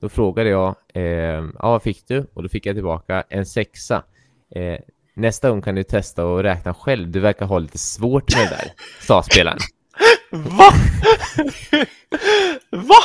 Då frågade jag, eh, ja vad fick du? Och då fick jag tillbaka en sexa. Eh, nästa gång kan du testa och räkna själv. Du verkar ha lite svårt med det där, sa spelaren. Va? Va?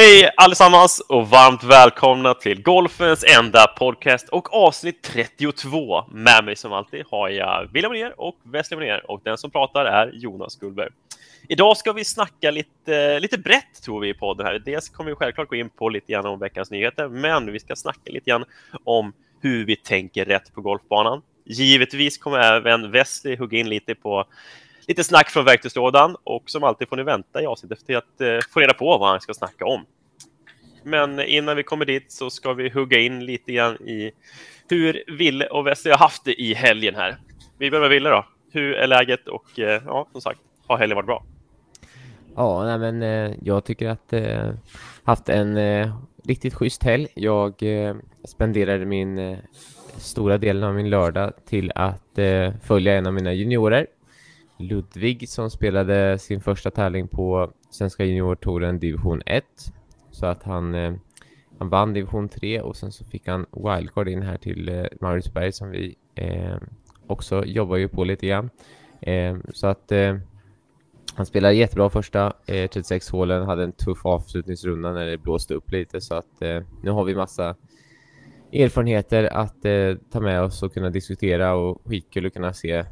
Hej allesammans och varmt välkomna till Golfens enda podcast och avsnitt 32. Med mig som alltid har jag William Ner och Wesley Ner och den som pratar är Jonas Gullberg. Idag ska vi snacka lite, lite brett tror vi i podden här. Dels kommer vi självklart gå in på lite grann om veckans nyheter, men vi ska snacka lite grann om hur vi tänker rätt på golfbanan. Givetvis kommer även Wesley hugga in lite på lite snack från verktygslådan och som alltid får ni vänta i avsnittet till att eh, få reda på vad han ska snacka om. Men innan vi kommer dit så ska vi hugga in lite grann i hur Ville och Wesley har haft det i helgen här. Vi börjar med Ville då. Hur är läget och eh, ja, som sagt, har helgen varit bra? Ja, nej, men eh, jag tycker att eh, haft en eh, riktigt schysst helg. Jag eh, spenderade min eh, stora delen av min lördag till att eh, följa en av mina juniorer Ludvig som spelade sin första tävling på Svenska juniortouren division 1. Så att han, eh, han vann division 3 och sen så fick han wildcard in här till eh, Mauritsberg som vi eh, också jobbar ju på lite grann. Eh, så att eh, han spelade jättebra första eh, 36 hålen, hade en tuff avslutningsrunda när det blåste upp lite så att eh, nu har vi massa erfarenheter att eh, ta med oss och kunna diskutera och skitkul att kunna se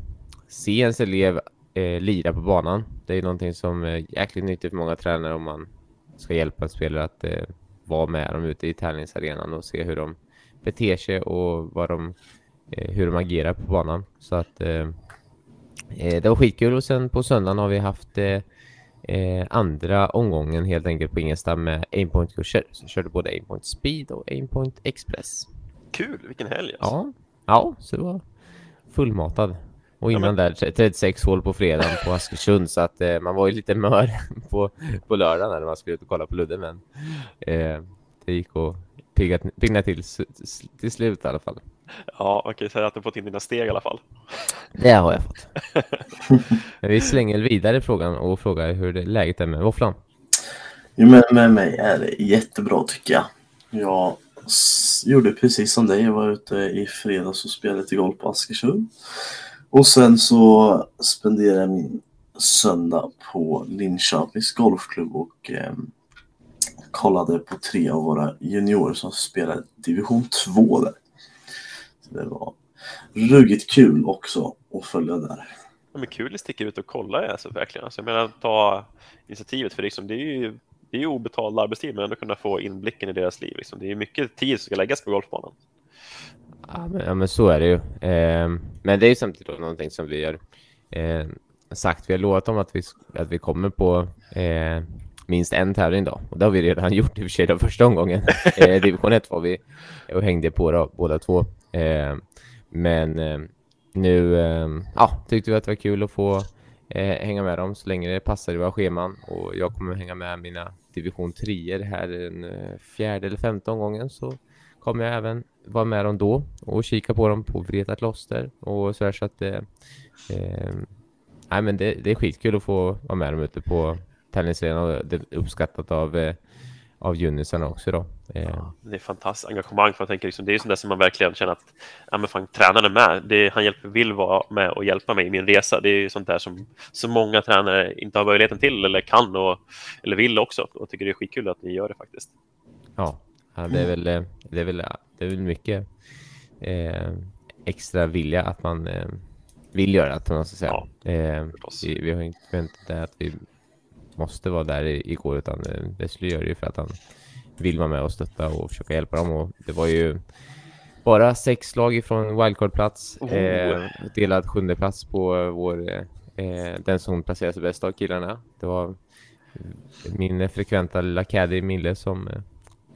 se ens elev eh, lira på banan. Det är någonting som är jäkligt nyttigt för många tränare om man ska hjälpa en spelare att eh, vara med dem ute i tävlingsarenan och se hur de beter sig och vad de, eh, hur de agerar på banan. Så att eh, eh, det var skitkul och sen på söndagen har vi haft eh, andra omgången helt enkelt på Ingelstad med aimpoint-kurser. Så jag körde både aimpoint speed och aimpoint express. Kul, vilken helg! Alltså. Ja, ja, så det var fullmatad. Och innan ja, men... där 36 hål på fredagen på Askersund så att eh, man var ju lite mör på, på lördagen när man skulle ut och kolla på Ludde men eh, det gick att pigga, pigna till till slut i alla fall. Ja, man kan ju säga att du fått in dina steg i alla fall. Det har jag fått. men vi slänger vidare frågan och frågar hur det läget är med våfflan. Jo, men med mig är det jättebra tycker jag. Jag gjorde precis som dig. Jag var ute i fredags och spelade lite golf på Askersund. Och sen så spenderade jag min söndag på Linköpings golfklubb och eh, kollade på tre av våra juniorer som spelade division 2 där. Så det var ruggigt kul också att följa där. Ja, men kul att sticka ut och kolla alltså, verkligen. Alltså, jag menar, ta initiativet för liksom, det är ju det är obetald arbetstid men ändå kunna få inblicken i deras liv. Liksom. Det är mycket tid som ska läggas på golfbanan. Ja men, ja, men så är det ju. Eh, men det är ju samtidigt någonting som vi har eh, sagt. Vi har lovat om att vi, att vi kommer på eh, minst en tävling då. Och det har vi redan gjort i och för sig den första omgången. eh, division 1 var vi och hängde på då, båda två. Eh, men eh, nu eh, ja, tyckte vi att det var kul att få eh, hänga med dem så länge det passar i våra scheman. Och jag kommer hänga med mina division 3 här den fjärde eller femte omgången så kommer jag även vara med dem då och kika på dem på Vreta kloster och så här så att det, eh, nej men det, det, är skitkul att få vara med dem ute på tävlingsarenan och det är uppskattat av eh, av junisarna också då. Eh. Ja, det är fantastiskt engagemang för jag tänker liksom, det är sånt där som man verkligen känner att ja, men fan, tränaren är med. Det, han hjälper, vill vara med och hjälpa mig i min resa. Det är ju sånt där som så många tränare inte har möjligheten till eller kan och, eller vill också. Och tycker det är skitkul att ni gör det faktiskt. Ja, Ja, det, är väl, eh, det, är väl, det är väl mycket eh, extra vilja att man eh, vill göra att man ska säga. Ja, eh, vi, vi, har inte väntat att vi måste vara där igår utan eh, Wesley gör det ju för att han vill vara med och stötta och försöka hjälpa dem och det var ju bara sex lag ifrån wildcard-plats. Oh. Eh, delad sjunde plats på vår, eh, den som placerar sig bäst av killarna. Det var min frekventa lilla caddy Mille som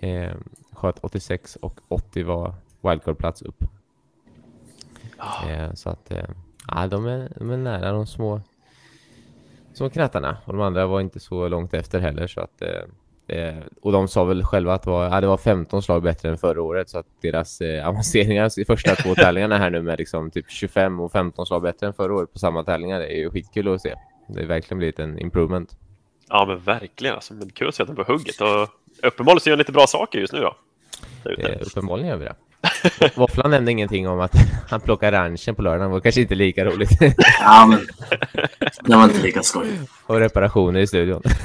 Eh, sköt 86 och 80 var wildcard-plats upp. Ja. Eh, så att, eh, ja, de är, de är nära de små, små knattarna. Och de andra var inte så långt efter heller. Så att, eh, eh, och de sa väl själva att det var, ja, det var 15 slag bättre än förra året. Så att deras eh, avanceringar i första två tävlingarna här nu med liksom typ 25 och 15 slag bättre än förra året på samma tävlingar är ju skitkul att se. Det har verkligen blivit en improvement. Ja, men verkligen. Alltså, men kul att se att de är på hugget. Och uppenbarligen så gör de lite bra saker just nu då. Eh, uppenbarligen gör vi det. Våfflan nämnde ingenting om att han plockar ranchen på lördagen. Det var kanske inte lika roligt. Ja, men det var inte lika skoj. och reparationer i studion.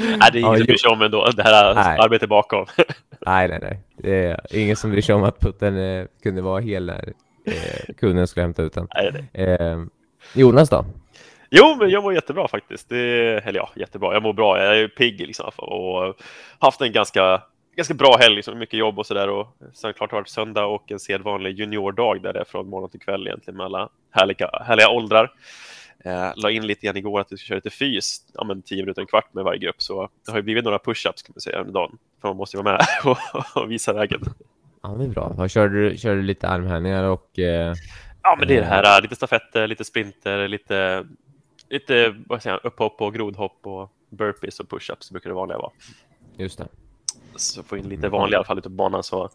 Nej, det är ingen Ja, som bryr sig om ändå. Det här Nej. arbetet bakom. nej, nej, nej. Det är ingen som bryr sig om att putten eh, kunde vara hel när eh, kunden skulle hämta ut den. Eh, Jonas då? Jo, men jag mår jättebra faktiskt. Det, eller ja, jättebra. Jag mår bra. Jag är pigg liksom och haft en ganska, ganska bra helg. Liksom. Mycket jobb och sådär. Och sen klart har det varit söndag och en sedvanlig juniordag där det är från morgon till kväll egentligen med alla härliga, härliga åldrar. Eh, la in lite grann igår att vi ska köra lite fys, ja men tio minuter, en kvart med varje grupp. Så det har ju blivit några push-ups kan man säga under dagen. För man måste ju vara med och, och visa vägen. Ja, det är bra. Körde du, körde du lite armhävningar och... Eh, Ja, men det är det här, lite stafetter, lite sprinter, lite, lite vad säger jag, upphopp och grodhopp och burpees och push-ups brukar det vanliga vara. just det. Så få in lite vanliga i alla fall ute på banan så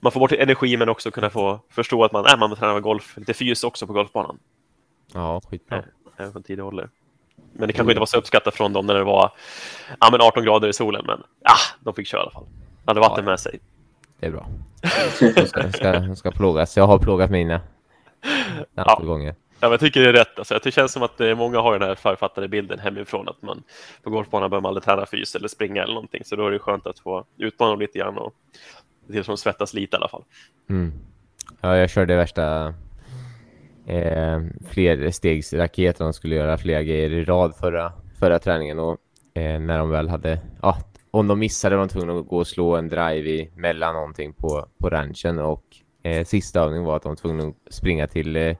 man får bort energi men också kunna få förstå att man, äh, man tränar golf, lite fys också på golfbanan. Ja, skitbra. Även från tidig ålder. Men det kanske inte var så uppskattat från dem när det var ja, men 18 grader i solen, men ah, de fick köra i alla fall. De hade vatten Ja. med sig. Det är bra. Jag ska, ska, ska plågas. Jag har plågat mina. Ett antal Ja. gånger. Ja, jag tycker det är rätt. Alltså, det känns som att eh, många har den här författade bilden hemifrån att man på golfbanan behöver man aldrig träna fys eller springa eller någonting. Så då är det skönt att få utmana dem lite grann och se till som de svettas lite i alla fall. Mm. Ja, jag körde värsta eh, flerstegsraketen. De skulle göra flera grejer i rad förra, förra träningen och eh, när de väl hade, ja, om de missade var de tvungna att gå och slå en drive i mellan någonting på, på ranchen och eh, sista övningen var att de var tvungna att springa till eh,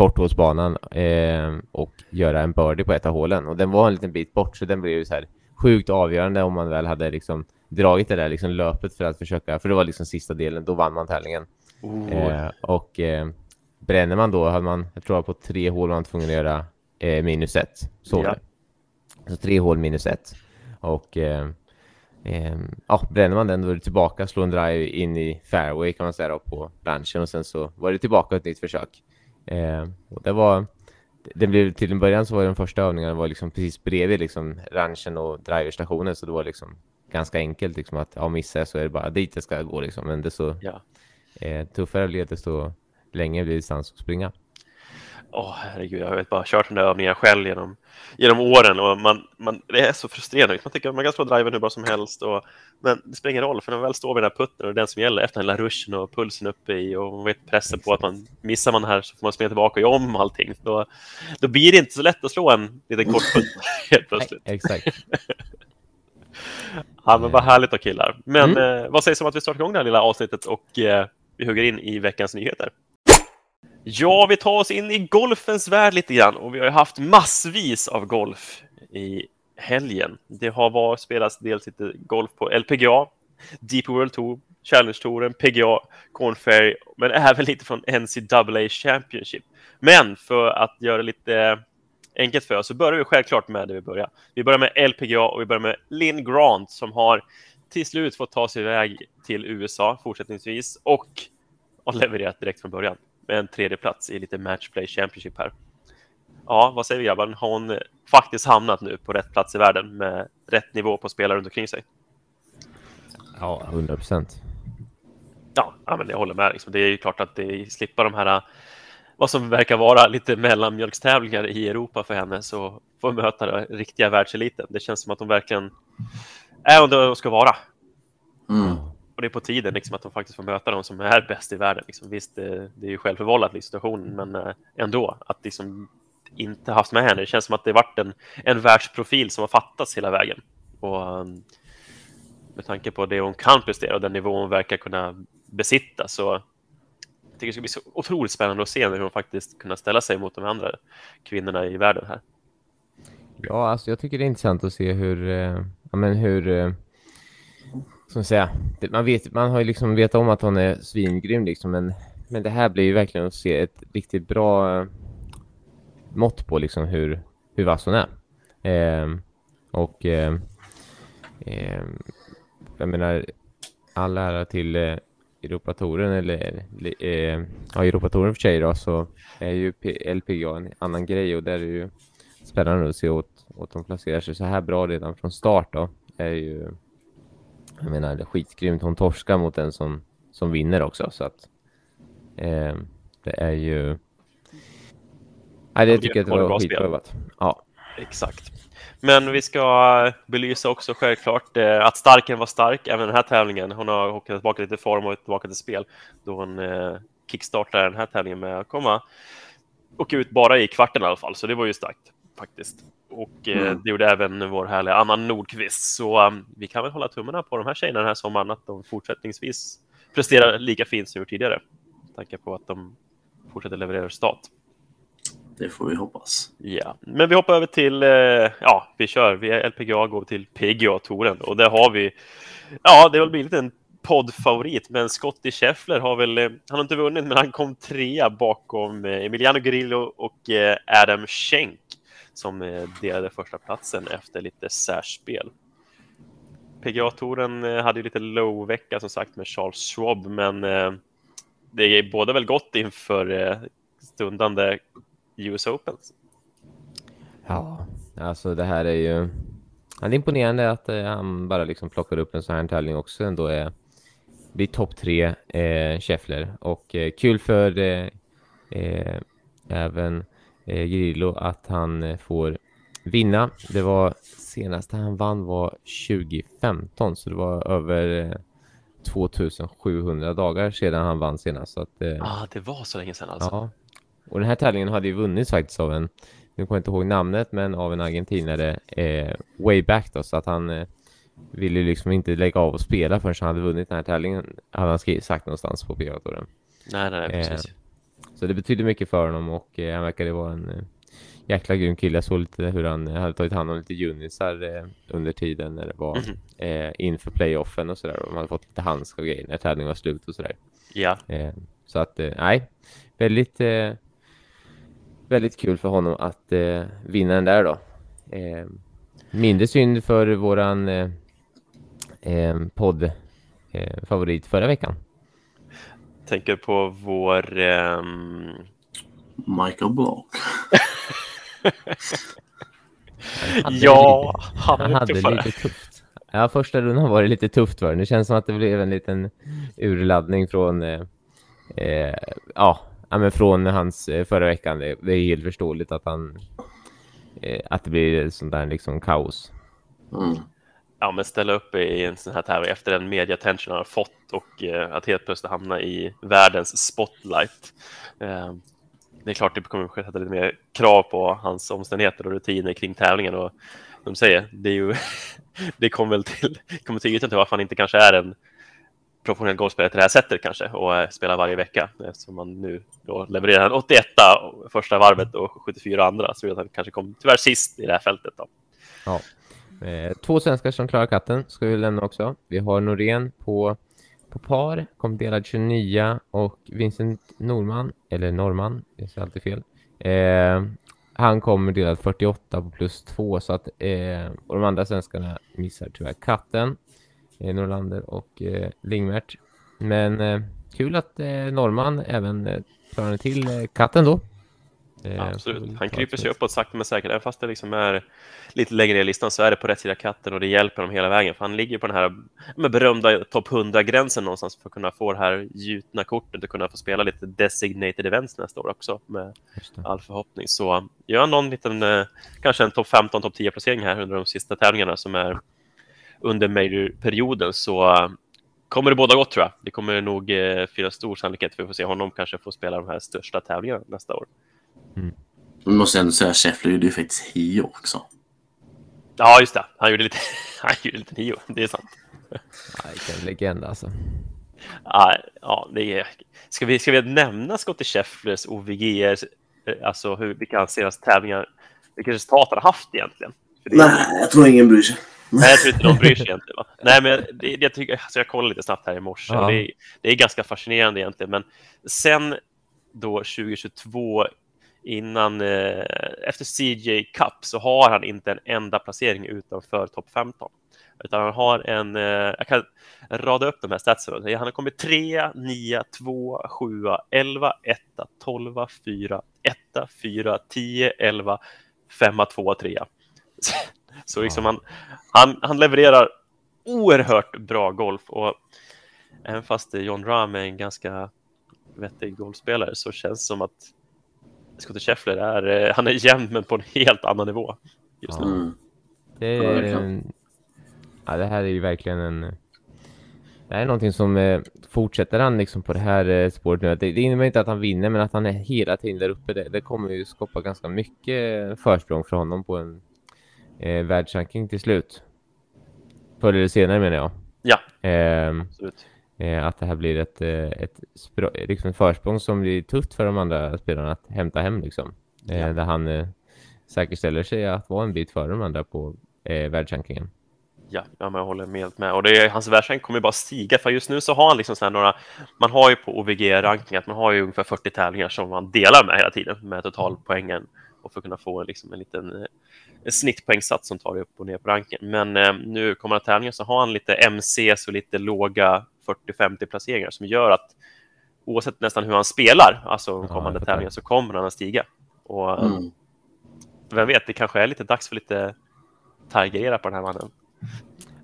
korthålsbanan eh, och göra en birdie på ett av hålen och den var en liten bit bort så den blev ju så här sjukt avgörande om man väl hade liksom dragit det där liksom löpet för att försöka, för det var liksom sista delen, då vann man tävlingen. Oh. Eh, och eh, bränner man då, hade man, jag tror på tre hål var man tvungen att göra eh, minus ett. Så Ja. Så tre hål minus ett. Och eh, eh, ja, bränner man den då är det tillbaka, slå en drive in i fairway kan man säga då, på ranchen och sen så var det tillbaka ett nytt försök. Eh, och det var, det blev till en början så var den första övningen var liksom precis bredvid liksom ranchen och driverstationen så det var liksom ganska enkelt liksom att ja, missar jag så är det bara dit jag ska gå liksom. Men så Ja. eh, tuffare blir det desto längre blir distans att springa. Åh, herregud, jag har bara kört den där övningen själv genom, genom åren och man, man, det är så frustrerande. Man tycker att man kan slå driven hur bra som helst, och, men det spelar ingen roll för när man väl står vid den här putten och det är den som gäller efter den lilla ruschen och pulsen uppe i och man vet pressen på att man missar man här så får man springa tillbaka och göra om allting. Då, då blir det inte så lätt att slå en liten kort putt helt plötsligt. Exakt. Ja, men vad härligt då killar. Men Mm. eh, vad sägs om att vi startar igång det här lilla avsnittet och eh, vi hugger in i veckans nyheter? Ja, vi tar oss in i golfens värld lite grann och vi har ju haft massvis av golf i helgen. Det har varit, spelats dels lite golf på LPGA, Deep World Tour, Challenge-touren, PGA, Corn Ferry, men även lite från NCAA Championship. Men för att göra det lite enkelt för oss så börjar vi självklart med det vi börjar. Vi börjar med LPGA och vi börjar med Lynn Grant som har till slut fått ta sig iväg till USA fortsättningsvis och har levererat direkt från början med en tredje plats i lite Matchplay Championship här. Ja, vad säger vi grabbar? Har hon faktiskt hamnat nu på rätt plats i världen med rätt nivå på spelare runt omkring sig? Ja, 100 procent. Ja, men jag håller med. Liksom. Det är ju klart att det slippa de här vad som verkar vara lite mellanmjölkstävlingar i Europa för henne så får möta den riktiga världseliten. Det känns som att de verkligen är under de ska vara. Mm. Och det är på tiden liksom, att de faktiskt får möta de som är bäst i världen. Liksom. Visst, det, det är ju självförvållat liksom, situationen, men eh, ändå att liksom inte haft med henne. Det känns som att det varit en, en världsprofil som har fattats hela vägen. Och um, med tanke på det hon kan prestera och den nivå hon verkar kunna besitta så jag tycker det ska bli så otroligt spännande att se när hon faktiskt kunna ställa sig mot de andra kvinnorna i världen här. Ja, alltså jag tycker det är intressant att se hur, eh, ja men hur, som man säga, man vet, man har ju liksom vetat om att hon är svingrym liksom, men men det här blir ju verkligen att se ett riktigt bra eh, mått på liksom hur, hur vass hon är. Eh, och eh, eh, jag menar, all ära till eh, Europatouren eller eh, ja, Europatouren för sig då, så är ju LPGA en annan grej och där är det ju spännande att se åt, åt de placerar sig så här bra redan från start då. Är ju, jag menar, det är skitgrymt. Hon torskar mot den som, som vinner också så att eh, det är ju Nej, det tycker jag det var skitprövat. Ja. Exakt. Men vi ska belysa också självklart eh, att Starken var stark även den här tävlingen. Hon har åkt tillbaka lite form och tillbaka till spel då hon eh, kickstartade den här tävlingen med att komma och ut bara i kvarten i alla fall. Så det var ju starkt faktiskt. Och eh, mm. det gjorde även vår härliga Anna Nordqvist. Så um, vi kan väl hålla tummarna på de här tjejerna den här sommaren att de fortsättningsvis presterar lika fint som tidigare. Med tanke på att de fortsätter leverera resultat. Det får vi hoppas. Ja, men vi hoppar över till, eh, ja, vi kör, vi är LPGA går till PGA-touren och där har vi, ja, det har blivit en poddfavorit, men Scottie Scheffler har väl, eh, han har inte vunnit, men han kom trea bakom eh, Emiliano Grillo och Adam Schenk som eh, delade första platsen efter lite särspel. PGA-touren eh, hade ju lite low-vecka som sagt med Charles Schwab, men eh, det är båda väl gott inför stundande US Open. Ja, alltså det här är ju... Det är imponerande att han bara liksom plockar upp en sån här tävling också ändå är blir topp tre eh, Scheffler och eh, kul för eh, eh även eh, Grillo att han eh, får vinna. Det var senaste han vann var 2015 så det var över 2700 dagar sedan han vann senast. Så att, ah, det var så länge sedan alltså. Ja, och den här tävlingen hade ju vunnits faktiskt av en, nu kommer jag inte ihåg namnet, men av en argentinare eh, way back då, så att han eh, ville liksom inte lägga av och spela förrän han hade vunnit den här tävlingen, hade han skrivit, sagt någonstans på PGA-touren. Nej, nej, nej, precis. Eh, så det betydde mycket för honom och eh, han verkade vara en eh, jäkla grym kille. Jag såg lite hur han hade tagit hand om lite junisar eh, under tiden när det var -hmm. eh, inför playoffen och sådär. De hade fått lite handskar och grejer när tävlingen var slut och sådär. Ja. Eh, så att, eh, nej, väldigt eh, väldigt kul för honom att eh, vinna den där då. Eh, mindre synd för våran eh, eh podd eh, favorit förra veckan. Tänker på vår... Um... Michael Block. ja, han, han hade tuffare. lite tufft. Ja, första rundan var det lite tufft för Det känns som att det blev en liten urladdning från eh, eh, ja, ja, men från hans eh, förra veckan. Det, det, är helt förståeligt att han eh, att det blir sånt där liksom kaos. Mm. Ja, men ställa upp i en sån här tävling efter den media attention han har fått och eh, att helt plötsligt hamna i världens spotlight. Eh, det är klart det kommer att sätta lite mer krav på hans omständigheter och rutiner kring tävlingen och de säger, det är ju det kommer väl till, kommer till ytan till varför han inte kanske är en professionell golfspelare till det här sättet kanske och eh, spelar varje vecka eftersom man nu då levererar 81 första varvet och 74 andra så att han kanske kom tyvärr sist i det här fältet. Då. Ja. Eh, två svenskar som klarar katten ska vi lämna också. Vi har Norén på, på par, kom delad 29 och Vincent Norman, eller Norman, det är alltid fel. Eh, han kommer delad 48 på plus 2 så att eh, och de andra svenskarna missar tyvärr katten eh, Norlander och eh, Lingmert. Men eh, kul att eh, Norman även eh, klarade till eh, katten då. Eh, Absolut. Han kryper sig uppåt sakta men säkert. Även fast det liksom är lite längre ner i listan så är det på rätt sida katten och det hjälper dem hela vägen. För han ligger på den här med berömda topp 100-gränsen någonstans för att kunna få det här gjutna kortet och kunna få spela lite designated events nästa år också med all förhoppning. Så gör han någon liten, eh, kanske en topp 15, topp 10-placering här under de sista tävlingarna som är under major-perioden så uh, kommer det båda gott tror jag. Det kommer nog finnas stor sannolikhet för att få se honom kanske få spela de här största tävlingarna nästa år. Mm. Jag måste ändå säga att Scheffler gjorde ju faktiskt Hio också. Ja, just det. Han gjorde lite, han gjorde lite Hio, det är sant. vilken legend alltså. Ja, ja det är... Ska vi, ska vi nämna Scottie Schefflers OVG, alltså hur, vilka hans senaste tävlingar, vilka resultat han har haft egentligen? Nej, jag tror ingen bryr sig. Nej, jag tror inte de bryr sig egentligen. Va? Nej, men det, jag, tycker, alltså jag kollade lite snabbt här i morse Ja. det är, det är ganska fascinerande egentligen. Men sen då 2022 innan, eh, efter CJ Cup så har han inte en enda placering utanför topp 15. Utan han har en, eh, jag kan rada upp de här statsen. Han har kommit 3, 9, 2, 7, 11, 1, 12, 4, 1, 4, 10, 11, 5, 2, 3. Så liksom han, han, han levererar oerhört bra golf och även fast John Rahm är en ganska vettig golfspelare så känns det som att Scottie Scheffler är, eh, han är jämn men på en helt annan nivå just nu. Ja. Mm. Det, är, ja, det här är ju verkligen en... Det här är någonting som eh, fortsätter han liksom på det här eh, spåret nu. Det, det innebär inte att han vinner, men att han är hela tiden där uppe. Det, det kommer ju skapa ganska mycket försprång för honom på en eh, världsranking till slut. Förr eller senare menar jag. Ja, Ehm, absolut. Eh, att det här blir ett, eh, ett, liksom ett försprång som blir tufft för de andra spelarna att hämta hem. Liksom. Eh, Ja. Där han säkerställer sig att vara en bit före de andra på eh, världsrankingen. Ja, ja, men jag håller helt med. Och det är, hans världsrank kommer ju bara stiga, för just nu så har han liksom så några, man har ju på OVG-ranking att man har ju ungefär 40 tävlingar som man delar med hela tiden med totalpoängen och för att kunna få liksom en liten en snittpoängsats som tar dig upp och ner på ranken. Men eh, nu kommande tävlingar så har han lite MCs och lite låga 40-50 placeringar som gör att oavsett nästan hur han spelar, alltså de Ja, kommande jag fattar. tävlingar, så kommer han att stiga. Och eh, Mm. vem vet, det kanske är lite dags för lite Tiger-era på den här mannen.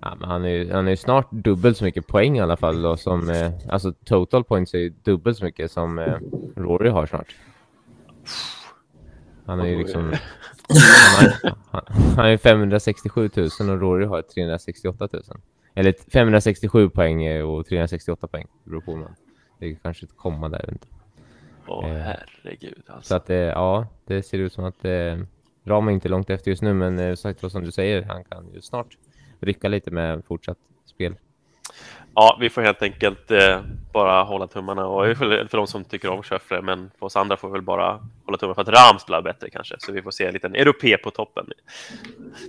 Ja, men han är ju han är ju snart dubbelt så mycket poäng i alla fall då som, eh, alltså total points är ju dubbelt så mycket som eh, Rory har snart. Han är ju liksom, han har, han, han ju 567 000 och Rory har 368 000. Eller 567 poäng eh, och 368 poäng, det beror på man, det är kanske ett komma där inte. Åh, Eh, herregud alltså. Så att eh, ja, det ser ut som att eh, Ram är inte långt efter just nu, men eh, sagt som du säger, han kan ju snart rycka lite med fortsatt spel. Ja, vi får helt enkelt eh, bara hålla tummarna och för, för de som tycker om Scheffler, men för oss andra får vi väl bara hålla tummarna för att Ram spelar bättre kanske, så vi får se en liten europé på toppen.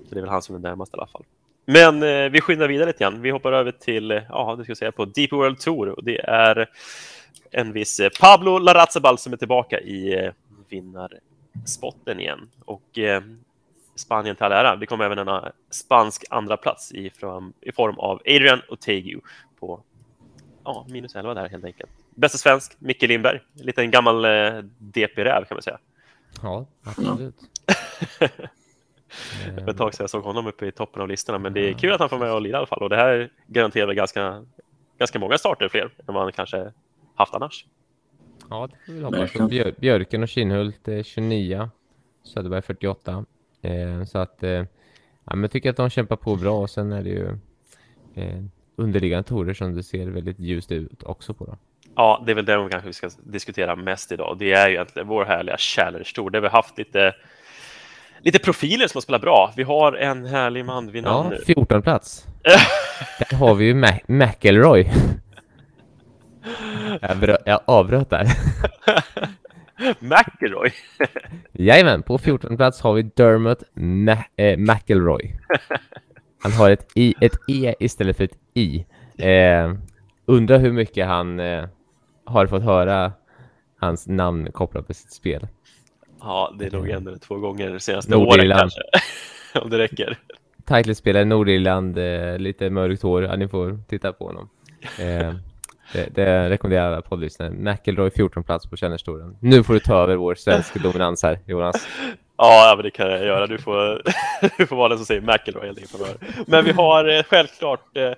Så det är väl han som är närmast i alla fall. Men eh, vi skyndar vidare lite grann. Vi hoppar över till, eh, ja, det ska jag säga, på Deep World Tour och det är en viss eh, Pablo Larrazabal som är tillbaka i eh, vinnarspotten igen. Och eh, Spanien till all ära. Det kommer även en spansk andra plats i, fram, i form av Adrian Otegu på ja, minus 11 där helt enkelt. Bästa svensk, Micke Lindberg. En liten gammal eh, DP-räv kan man säga. Ja, absolut. Det var ett tag sedan jag såg honom uppe i toppen av listorna, men det är kul att han får med och lira i alla fall. Och det här garanterar väl ganska, ganska många starter fler än han kanske haft annars. Ja, det får vi hoppas. Björ, Björken och Kinhult eh, 29, Söderberg 48. Eh, så att, eh, ja, men jag tycker att de kämpar på bra och sen är det ju eh, underliggande torer som det ser väldigt ljust ut också på. Då. Ja, det är väl det vi kanske ska diskutera mest idag. Det är ju egentligen vår härliga Challenge Tour där vi har haft lite, lite profiler som har spelat bra. Vi har en härlig man vid namn... Ja, 14 plats. Där har vi ju Mac- McElroy. jag, jag avbröt där. McElroy. Jajamän, på 14 plats har vi Dermot Ma- eh, McElroy. Han har ett, I, ett E istället för ett I. Eh, undrar hur mycket han eh, har fått höra hans namn kopplat till sitt spel. Ja, det är nog en eller två gånger senaste åren kanske. Om det räcker. Title-spelare, Nordirland, eh, lite mörkt hår. Ja, ni får titta på honom. Eh, det, det rekommenderar alla poddlyssnare. McElroy 14 plats på Kännerstoren. Nu får du ta över vår svenska dominans här, Jonas. Ja, men det kan jag göra. Du får, du får vara den som säger McElroy helt enkelt framöver. Men vi har eh, självklart eh,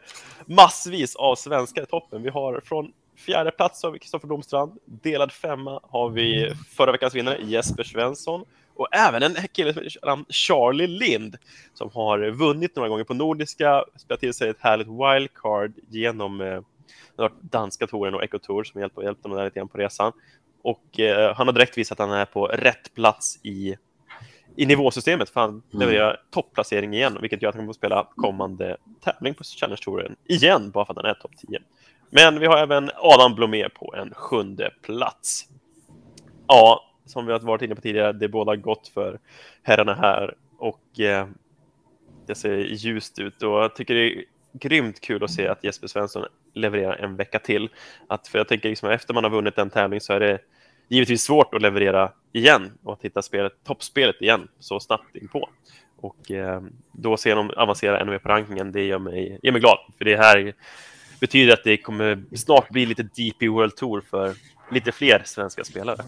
massvis av svenskar i toppen. Vi har från fjärde plats har vi Kristoffer Blomstrand. Delad femma har vi förra veckans vinnare Jesper Svensson. Och även en kille som heter Charlie Lind som har vunnit några gånger på Nordiska, spelat till sig ett härligt wildcard genom eh, danska touren och Ecotour som hjälpt, hjälpt dem där lite grann på resan. Och eh, han har direkt visat att han är på rätt plats i i nivåsystemet för han levererar topplacering igen, vilket gör att han kommer att spela kommande tävling på Challenge-touren igen, bara för att han är topp 10. Men vi har även Adam Blomé på en sjunde plats. Ja, som vi har varit inne på tidigare, det båda gott för herrarna här och eh, det ser ljust ut och jag tycker det är grymt kul att se att Jesper Svensson levererar en vecka till. Att, för jag tänker liksom efter man har vunnit en tävling så är det givetvis svårt att leverera igen och att hitta spelet, toppspelet igen så snabbt inpå. Och eh, då se dem avancera ännu mer på rankingen, det gör mig, gör mig glad. För det här betyder att det kommer snart bli lite DP World Tour för lite fler svenska spelare.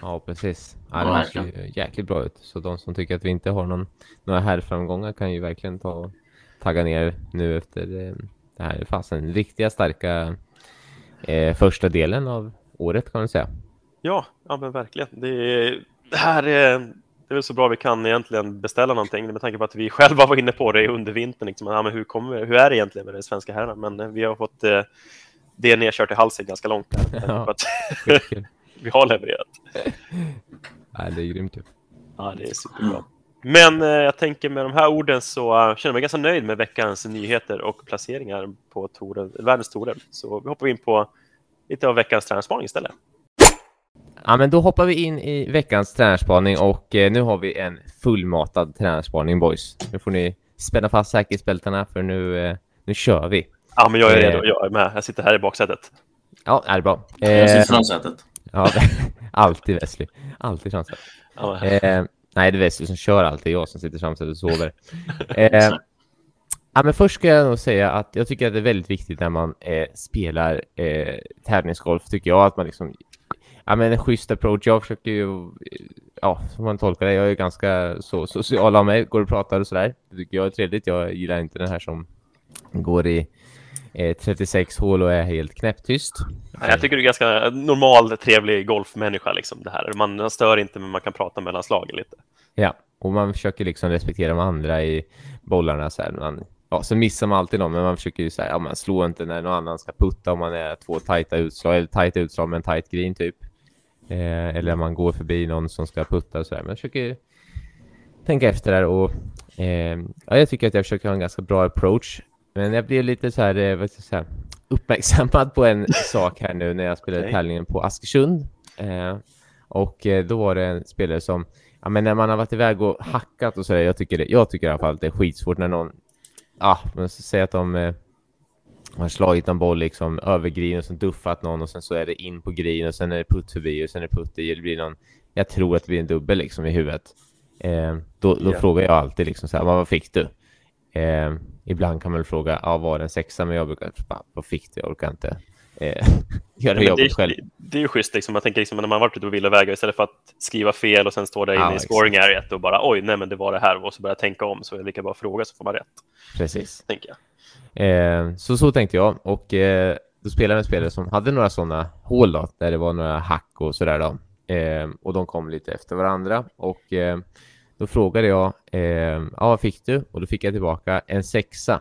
Ja, precis. Ja, det ser ju jäkligt bra ut. Så de som tycker att vi inte har någon, några herrframgångar kan ju verkligen ta och tagga ner nu efter eh, det här. Fasen, riktiga starka eh, första delen av året kan man säga. Ja, ja men verkligen. Det, är, det här är, det är väl så bra vi kan egentligen beställa någonting med tanke på att vi själva var inne på det under vintern. Liksom. Ja, men hur, kommer, hur är det egentligen med den svenska herrarna? Men eh, vi har fått eh, det nedkört i halsen ganska långt. Där, Ja. vi har levererat. Nej, det är grymt. Ja, det är superbra. Men eh, jag tänker med de här orden så eh, känner jag mig ganska nöjd med veckans nyheter och placeringar på touren, världens tourer. Så vi hoppar in på lite av veckans tränarspaning istället. Ja, men då hoppar vi in i veckans tränarspaning och eh, nu har vi en fullmatad tränarspaning boys. Nu får ni spänna fast säkerhetsbältena för nu, eh, nu kör vi. Ja, men jag är Eh. redo. Jag är med. Jag sitter här i baksätet. Ja, är det bra. Jag Eh, sitter i framsätet. ja, alltid Wesley. Alltid chansen. Ja, Eh, nej, det är Wesley som kör alltid. Jag som sitter framför och sover. Eh, ja, men först ska jag nog säga att jag tycker att det är väldigt viktigt när man eh, spelar eh, tävlingsgolf, tycker jag, att man liksom Ja men en schysst approach. Jag försöker ju, ja som man tolkar det, jag är ganska så social av mig, går och pratar och sådär. Det tycker jag är trevligt. Jag gillar inte den här som går i eh, 36 hål och är helt knäpptyst. Ja, Jag tycker du är ganska normal, trevlig golfmänniska. Liksom, det här. Man stör inte, men man kan prata mellan slagen lite. Ja, och man försöker liksom respektera de andra i bollarna så här. Man, ja, så missar man alltid någon, men man försöker ju säga, ja man slår inte när någon annan ska putta om man är två tajta utslag, eller tajta utslag med en tajt green typ. Eh, eller man går förbi någon som ska putta och så där. Men jag försöker tänka efter där och eh, ja, jag tycker att jag försöker ha en ganska bra approach. Men jag blev lite så här, eh, vad ska jag säga, uppmärksammad på en sak här nu när jag spelade Okej. tävlingen på Askersund. Eh, och eh, då var det en spelare som Ja, men när man har varit iväg och hackat och så där, jag tycker, det, jag tycker i alla fall att det är skitsvårt när någon, ja, ska säga att de eh, har slagit en boll liksom över green och sen duffat någon och sen så är det in på green och sen är det putt förbi och sen är det putt i, det blir någon, jag tror att det blir en dubbel liksom i huvudet. Eh, då då Ja. frågar jag alltid liksom så här, vad fick du? Eh, ibland kan man fråga, ja var det en sexa? Men jag brukar, "Fan, vad fick du? Jag orkar inte eh, göra det, jobbet själv. det, är ju schysst, liksom. jag tänker liksom, när man varit ute på vilda vägar, istället för att skriva fel och sen stå där inne i scoring areat och bara oj, nej men det var det här och så börja tänka om så är det lika bra fråga så får man rätt, Precis. tänker jag. Eh, så så tänkte jag och eh, då spelade med spelare som hade några sådana hål då, där det var några hack och sådär då. Eh, och de kom lite efter varandra och eh, då frågade jag, eh, ja vad fick du? Och då fick jag tillbaka en sexa.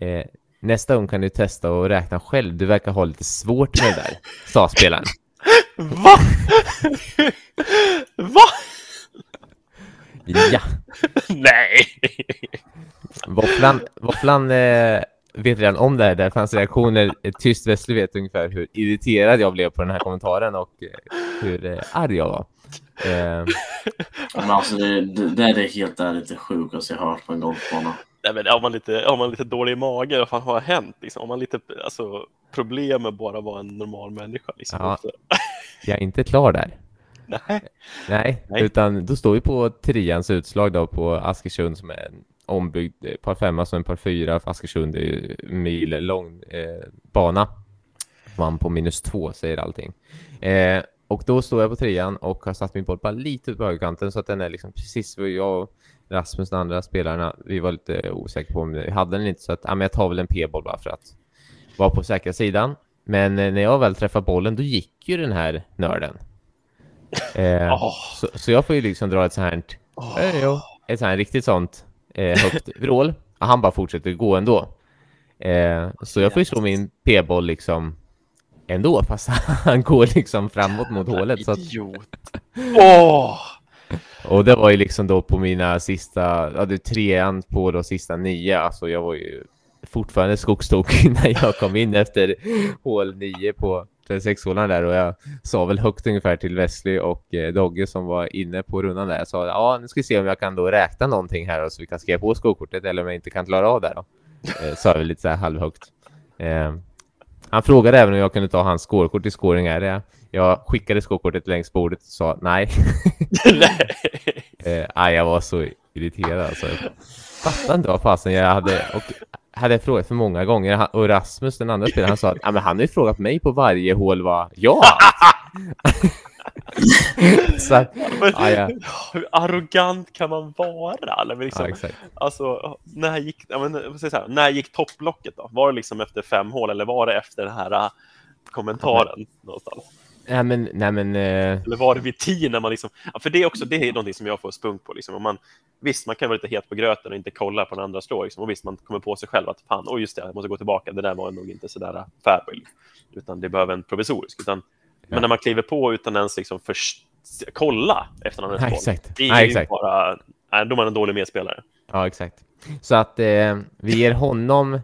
Eh, nästa gång kan du testa och räkna själv, du verkar ha lite svårt med det där, sa spelaren. Va? Va? Ja, nej! Våfflan, Våfflan eh, vet redan om det här, där fanns reaktioner. Ett tyst Wesley vet ungefär hur irriterad jag blev på den här kommentaren och eh, hur eh, arg jag var. Eh, Men alltså det, det, det är det helt ärligt det sjukaste jag hört på en golfbana. nej men har, man lite, har man lite dålig mage, vad fan har hänt? Liksom? Har man lite alltså, problem med bara att vara en normal människa? Liksom? Ja. jag är inte klar där. Nej. Nej, Nej. utan då står vi på trians utslag då på Askersund som är en ombyggd eh, par femma som en par fyra. För Askersund är en mil lång eh, bana. Vann på minus två säger allting. Eh, och då står jag på trean och har satt min boll bara lite ut på högerkanten så att den är liksom precis vad jag och Rasmus, den andra spelarna, vi var lite osäkra på om vi hade den inte så att ja, men jag tar väl en p-boll bara för att vara på säkra sidan. Men eh, när jag väl träffar bollen då gick ju den här nörden. Eh, Åh. så, så jag får ju liksom dra ett sånt här, jo, ett sånt här riktigt sånt eh, högt vrål. Han bara fortsätter gå ändå. Eh, så jag får ju slå min p-boll liksom ändå, fast han går liksom framåt mot hålet. Så att. Åh! och det var ju liksom då på mina sista, ja det är trean på då sista nio, alltså jag var ju fortfarande skogstokig när jag kom in efter hål nio på sexhålan där och jag sa väl högt ungefär till Wesley och eh, Dogge som var inne på rundan där. Jag sa ja, nu ska vi se om jag kan då räkna någonting här och så vi kan skriva på skokortet eller om jag inte kan klara av det då. Eh, sa vi lite så här halvhögt. Eh, han frågade även om jag kunde ta hans skårkort i scoring. Är Jag skickade skårkortet längs bordet och sa nej. nej. eh, jag var så irriterad alltså. Fattar inte vad fasen jag hade och hade jag frågat för många gånger och Rasmus, den andra spelaren, han sa att ja, men han har ju frågat mig på varje hål vad jag så, men, ja, ja. Hur arrogant kan man vara? Eller liksom, ja, alltså, när gick, men, så här, när gick topplocket då? Var det liksom efter fem hål eller var det efter den här äh, kommentaren ja, någonstans? Nej men, nej men... Eh... Eller var det vid tio när man liksom... Ja, för det är också, det är någonting som jag får spunk på liksom. Om man, visst, man kan vara lite het på gröten och inte kolla på den andra slår liksom. Och visst, man kommer på sig själv att fan, oh just det, jag måste gå tillbaka, det där var nog inte sådär äh, färbil. Utan det behöver en provisorisk. Utan, ja. Men när man kliver på utan ens liksom för, kolla efter någon nej, exakt. Det är nej, exakt. bara... Nej, då är man en dålig medspelare. Ja, exakt. Så att eh, vi ger honom...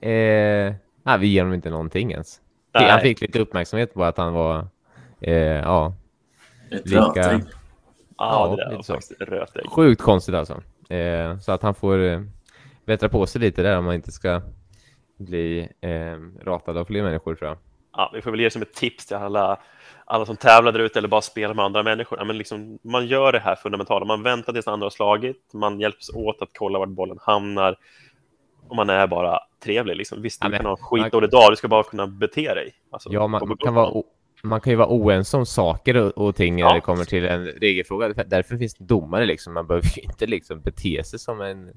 Eh, nej, vi ger honom inte någonting ens. Nej. Han fick lite uppmärksamhet på att han var Eh, ja. Ett lika... rötägg. Ja, det där var faktiskt rötägg. Sjukt konstigt alltså. Eh, så att han får eh, bättra på sig lite där om man inte ska bli eh, ratad av fler människor tror jag. Ja, vi får väl ge som ett tips till alla, alla som tävlar där ute eller bara spelar med andra människor. Ja, men liksom, man gör det här fundamentala. Man väntar tills andra har slagit. Man hjälps åt att kolla vart bollen hamnar. Och man är bara trevlig. Liksom. Visst, du ja, men, kan ha skitdålig man... dag. Du ska bara kunna bete dig. Alltså, ja, man kan vara man kan ju vara oense om saker och, och ting ja. när det kommer till en regelfråga. Därför finns det domare liksom. Man behöver ju inte liksom bete sig som en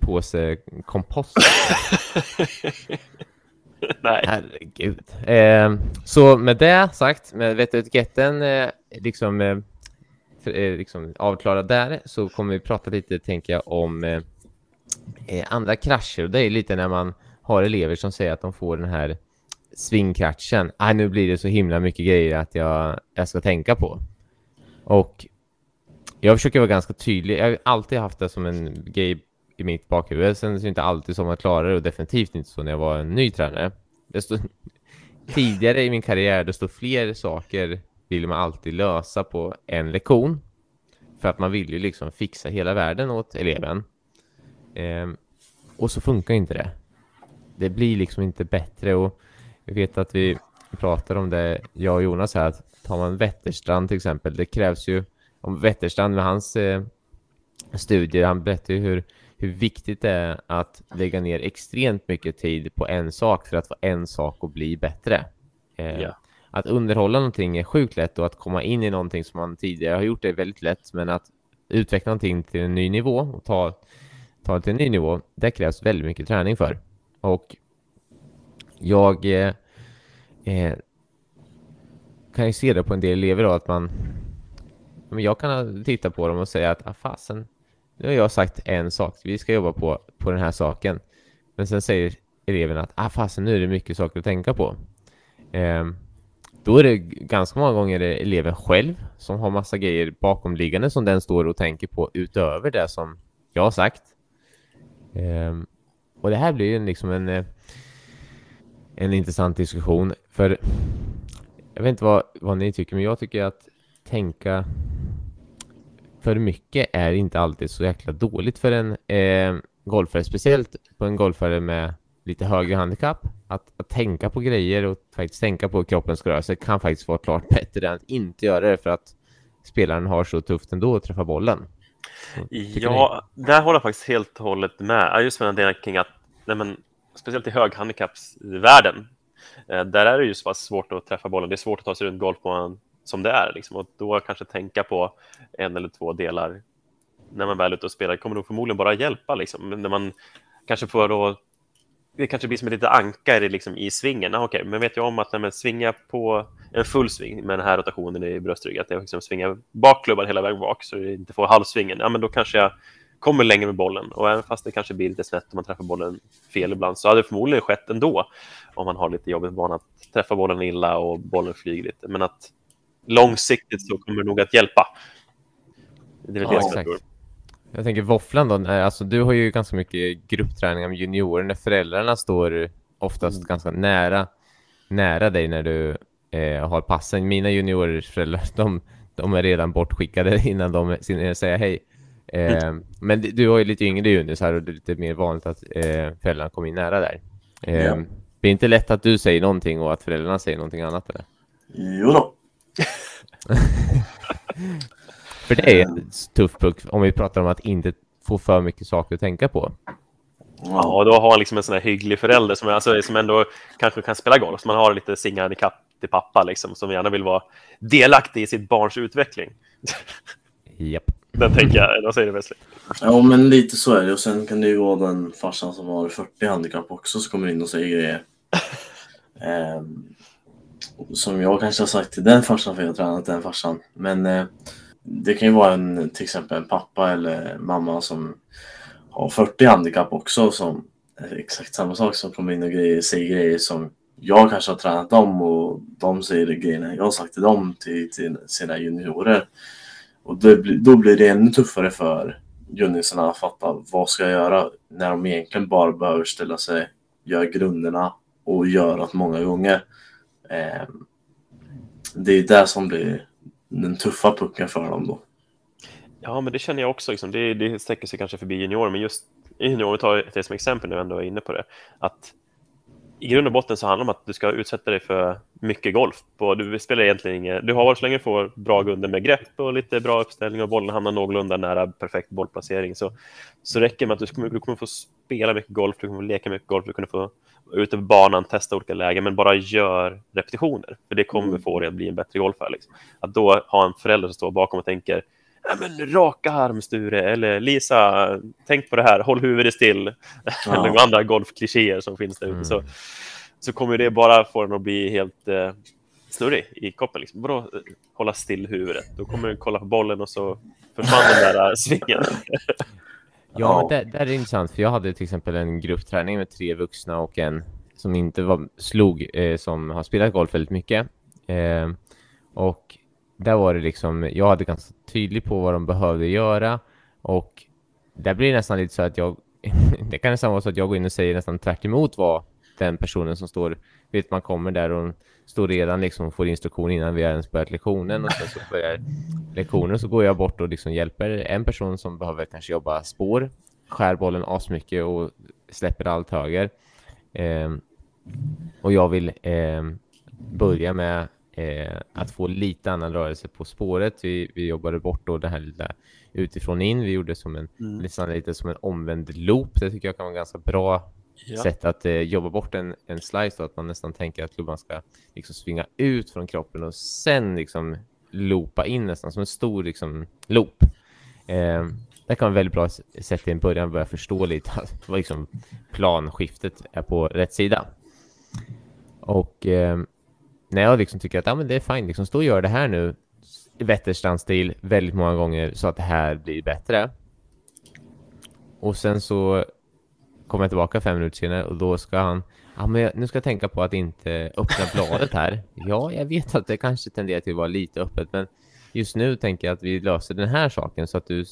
påse kompost. Nej. Herregud. Eh, så med det sagt, med vettetiketten eh, liksom, eh, eh, liksom avklarad där så kommer vi prata lite, tänker jag, om eh, eh, andra krascher. Och det är lite när man har elever som säger att de får den här svingkratchen. Ah, äh, nu blir det så himla mycket grejer att jag, jag ska tänka på. Och jag försöker vara ganska tydlig. Jag har alltid haft det som en grej i mitt bakhuvud. Sen är det inte alltid som jag klarar det och definitivt inte så när jag var en ny tränare. Desto tidigare i min karriär, desto fler saker vill man alltid lösa på en lektion. För att man vill ju liksom fixa hela världen åt eleven. Ehm, och så funkar inte det. Det blir liksom inte bättre och jag vet att vi pratar om det, jag och Jonas här, att tar man Vätterstrand till exempel, det krävs ju, om Vätterstrand med hans eh, studier, han berättar ju hur, hur viktigt det är att lägga ner extremt mycket tid på en sak för att få en sak att bli bättre. Eh, ja. Att underhålla någonting är sjukt lätt och att komma in i någonting som man tidigare har gjort är väldigt lätt, men att utveckla någonting till en ny nivå och ta, ta det till en ny nivå, det krävs väldigt mycket träning för. Och jag eh, eh, kan ju se det på en del elever då att man men jag kan titta på dem och säga att ah, fasen, nu har jag sagt en sak, vi ska jobba på, på den här saken. Men sen säger eleven att ah, fasen, nu är det mycket saker att tänka på. Eh, då är det ganska många gånger eleven själv som har massa grejer bakomliggande som den står och tänker på utöver det som jag har sagt. Eh, och det här blir ju liksom en eh, en intressant diskussion. För jag vet inte vad, vad ni tycker, men jag tycker att tänka för mycket är inte alltid så jäkla dåligt för en eh, golfare, speciellt på en golfare med lite högre handikapp. Att, att tänka på grejer och faktiskt tänka på kroppens rörelse kan faktiskt vara klart bättre än att inte göra det för att spelaren har så tufft ändå att träffa bollen. Ja, ni? där håller jag faktiskt helt och hållet med. Just med den delen kring att nej men, speciellt i höghandikappsvärlden, eh, där är det ju så pass svårt att träffa bollen. Det är svårt att ta sig runt golfbanan som det är. Liksom. Och då kanske tänka på en eller två delar när man väl är ute och spelar kommer nog förmodligen bara hjälpa. Liksom. Men när man kanske får då, det kanske blir som ett litet ankare liksom, i svingen. Ah, okay, men vet jag om att när man svingar på en full sving med den här rotationen i bröstryggen, att jag liksom svingar bakklubban hela vägen bak så jag inte får halvsvingen, ja, men då kanske jag kommer längre med bollen. Och även fast det kanske blir lite snett om man träffar bollen fel ibland så hade det förmodligen skett ändå om man har lite jobbigt vana att träffa bollen illa och bollen flyger lite. Men att långsiktigt så kommer det nog att hjälpa. Det är ja, det som jag tror. Jag tänker våfflan då, alltså du har ju ganska mycket gruppträningar med juniorer när föräldrarna står oftast mm. ganska nära, nära dig när du eh, har passen. Mina juniorers föräldrar, de, de är redan bortskickade innan de säger hej. Eh, men du har ju lite yngre junior och det är lite mer vanligt att eh, föräldrarna kommer in nära där. Eh, ja. Det är inte lätt att du säger någonting och att föräldrarna säger någonting annat eller? Jo då. för det är en tuff puck om vi pratar om att inte få för mycket saker att tänka på. Ja, då har man liksom en sån här hygglig förälder som, alltså, som ändå kanske kan spela golf. Man har lite singhandikapp till pappa liksom, som gärna vill vara delaktig i sitt barns utveckling. Japp. Den tänker jag, vad säger du Wesley? Ja, men lite så är det. Och sen kan det ju vara den farsan som har 40 handikapp också som kommer in och säger grejer. eh, som jag kanske har sagt till den farsan för jag har tränat den farsan. Men eh, det kan ju vara en, till exempel en pappa eller mamma som har 40 handikapp också som är exakt samma sak som kommer in och grejer, säger grejer som jag kanske har tränat dem och de säger grejerna jag har sagt till dem till, till sina juniorer. Och det, då blir det ännu tuffare för juniorerna att fatta vad ska jag göra när de egentligen bara behöver ställa sig, göra grunderna och göra det många gånger. Eh, det är det som blir den tuffa pucken för dem då. Ja, men det känner jag också. Liksom. Det, det sträcker sig kanske förbi juniorer, men just juniorer, tar det som exempel nu ändå är inne på det, att i grund och botten så handlar det om att du ska utsätta dig för mycket golf. Och du spelar egentligen inget, du har så länge du får bra grunder med grepp och lite bra uppställning och bollen hamnar någorlunda nära perfekt bollplacering så, så räcker det med att du kommer, du kommer få spela mycket golf, du kommer få leka mycket golf, du kommer få ut över banan, testa olika lägen, men bara gör repetitioner. För det kommer mm. få dig att bli en bättre golfare. Liksom. Att då ha en förälder som står bakom och tänker men raka arm Sture, eller Lisa, tänk på det här, håll huvudet still. Ja. eller andra golfklichéer som finns där ute. Mm. Så, så kommer det bara få den att bli helt eh, snurrig i koppen. Liksom. Vadå eh, hålla still huvudet? Då kommer du kolla på bollen och så försvann den där eh, svingen. ja, det, det är intressant, för jag hade till exempel en gruppträning med tre vuxna och en som inte var, slog, eh, som har spelat golf väldigt mycket. Eh, och där var det liksom, jag hade ganska tydlig på vad de behövde göra och där blir det nästan lite så att jag, det kan nästan vara så att jag går in och säger nästan tvärt vad den personen som står, vet man kommer där och står redan liksom får instruktion innan vi har ens börjat lektionen och sen så börjar lektionen så går jag bort och liksom hjälper en person som behöver kanske jobba spår, skär bollen asmycket och släpper allt höger. Eh, och jag vill eh, börja med eh, att få lite annan rörelse på spåret. Vi, vi jobbade bort då det här lilla utifrån in. Vi gjorde som en, mm. nästan lite som en omvänd loop. Det tycker jag kan vara ganska bra ja. sätt att eh, jobba bort en, en slice. Då, att man nästan tänker att klubban ska liksom svinga ut från kroppen och sen liksom loopa in nästan som en stor liksom, loop. Eh, det kan vara väldigt bra sätt i en början börja förstå lite att liksom, planskiftet är på rätt sida. Och eh, när jag liksom tycker att ah, men det är fint, liksom, stå och gör det här nu i Wetterstrandstil väldigt många gånger så att det här blir bättre. Och sen så kommer jag tillbaka fem minuter senare och då ska han Ja, men nu ska jag tänka på att inte öppna bladet här. Ja, jag vet att det kanske tenderar till att vara lite öppet, men just nu tänker jag att vi löser den här saken så att du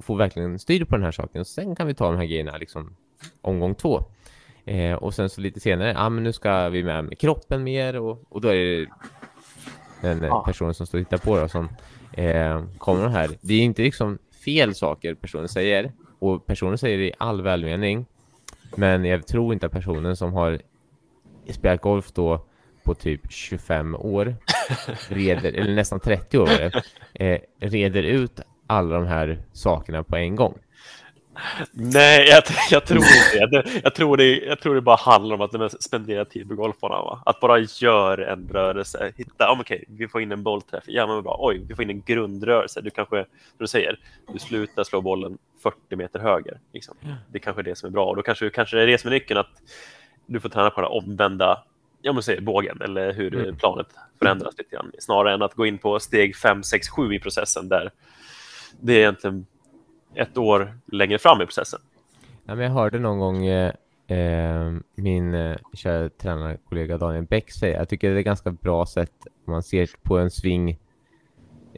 får verkligen styr på den här saken. Och sen kan vi ta de här grejerna liksom omgång två. Eh, och sen så lite senare, ja ah, men nu ska vi med, med kroppen mer och, och då är det den ja. personen som står och tittar på då, som eh, kommer här. Det är inte liksom fel saker personen säger och personen säger det i all välmening. Men jag tror inte att personen som har spelat golf då på typ 25 år reder, eller nästan 30 år eh, reder ut alla de här sakerna på en gång. Nej, jag, jag, tror inte det. Jag tror det. Jag tror det bara handlar om att spendera tid på golfbanan. Att bara göra en rörelse. Hitta, oh, okej, okay, vi får in en bollträff. Ja, men bra. Oj, vi får in en grundrörelse. Du kanske, du säger, du slutar slå bollen 40 meter höger. Liksom. Det är kanske är det som är bra. Och då kanske, kanske det är det som är nyckeln, att du får träna på den omvända ja, men säger, bågen eller hur mm. planet förändras lite grann. Snarare än att gå in på steg 5, 6, 7 i processen där det är egentligen ett år längre fram i processen. Ja, men jag hörde någon gång eh, eh, min eh, kära tränarkollega Daniel Bäck säga, jag tycker det är ett ganska bra sätt om man ser på en sving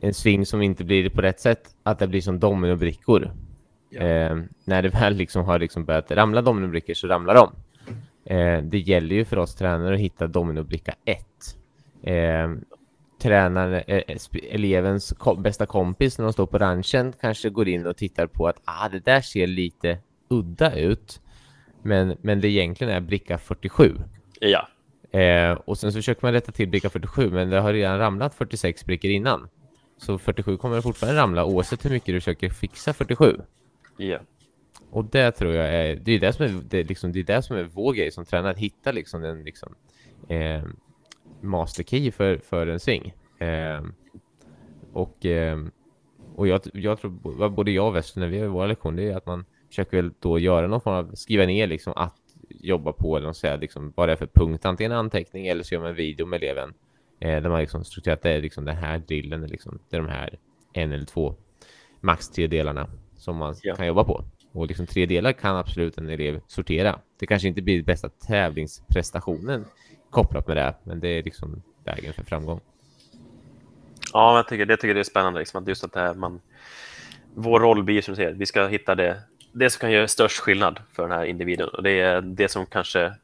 en sving som inte blir på rätt sätt, att det blir som dominobrickor. Ja. Eh, när det väl liksom har liksom börjat ramla dominobrickor så ramlar de. Eh, det gäller ju för oss tränare att hitta dominobricka 1. eh, tränaren, eh, elevens kom, bästa kompis när de står på ranchen kanske går in och tittar på att ah, det där ser lite udda ut. Men, men det egentligen är bricka 47. Ja. Eh, och sen så försöker man rätta till bricka 47, men det har redan ramlat 46 brickor innan. Så 47 kommer fortfarande ramla oavsett hur mycket du försöker fixa 47. Ja. Och det tror jag är, det är det som är, det liksom, det är det som är vår grej som tränare, att hitta liksom den liksom, eh, master key för, för en sving. Eh, och eh, och jag, jag tror, både jag och Wester när vi har våra lektioner, det är att man försöker väl då göra någon form av, skriva ner liksom att jobba på eller säga liksom vad det är för punkt, antingen anteckning eller så gör man en video med eleven eh, där man liksom strukturerat det är liksom den här drillen, liksom, det är de här en eller två, max tre delarna som man ja. kan jobba på. Och liksom tre delar kan absolut en elev sortera. Det kanske inte blir bästa tävlingsprestationen kopplat med det, men det är liksom vägen för framgång. Ja, jag tycker, det tycker det är spännande. Liksom, att just att det här, man, vår roll blir som du säger, vi ska hitta det, det som kan göra störst skillnad för den här individen. Och det är det som kanske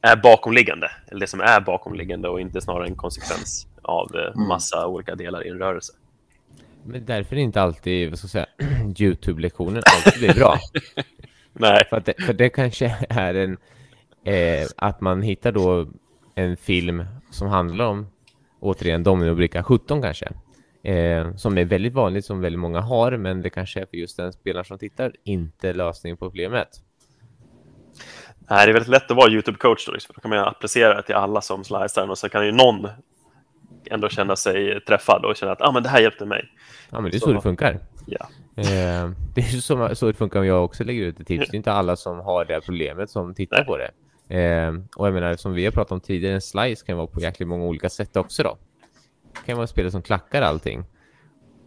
är bakomliggande, eller det som är bakomliggande och inte snarare en konsekvens av eh, mm. massa olika delar i en rörelse. Men därför är inte alltid, vad ska jag säga, Youtube-lektionen alltid blir bra. Nej. För, det, för det kanske är en, eh, att man hittar då en film som handlar om, återigen, dominobricka 17 kanske. Eh, som är väldigt vanligt, som väldigt många har, men det kanske är för just den spelaren som tittar inte lösningen på problemet. Nej, det är väldigt lätt att vara YouTube-coach då, liksom. då kan man applicera det till alla som slicear och så kan ju någon ändå känna sig träffad och känna att ah, men det här hjälpte mig. Ja, men det är så, så det funkar. Ja. Eh, det är så, så det funkar om jag också lägger ut ett tips. Det är inte alla som har det problemet som tittar Nej. på det. Eh, och jag menar, som vi har pratat om tidigare, en slice kan vara på jäkligt många olika sätt också då. Det kan vara spelare som klackar allting.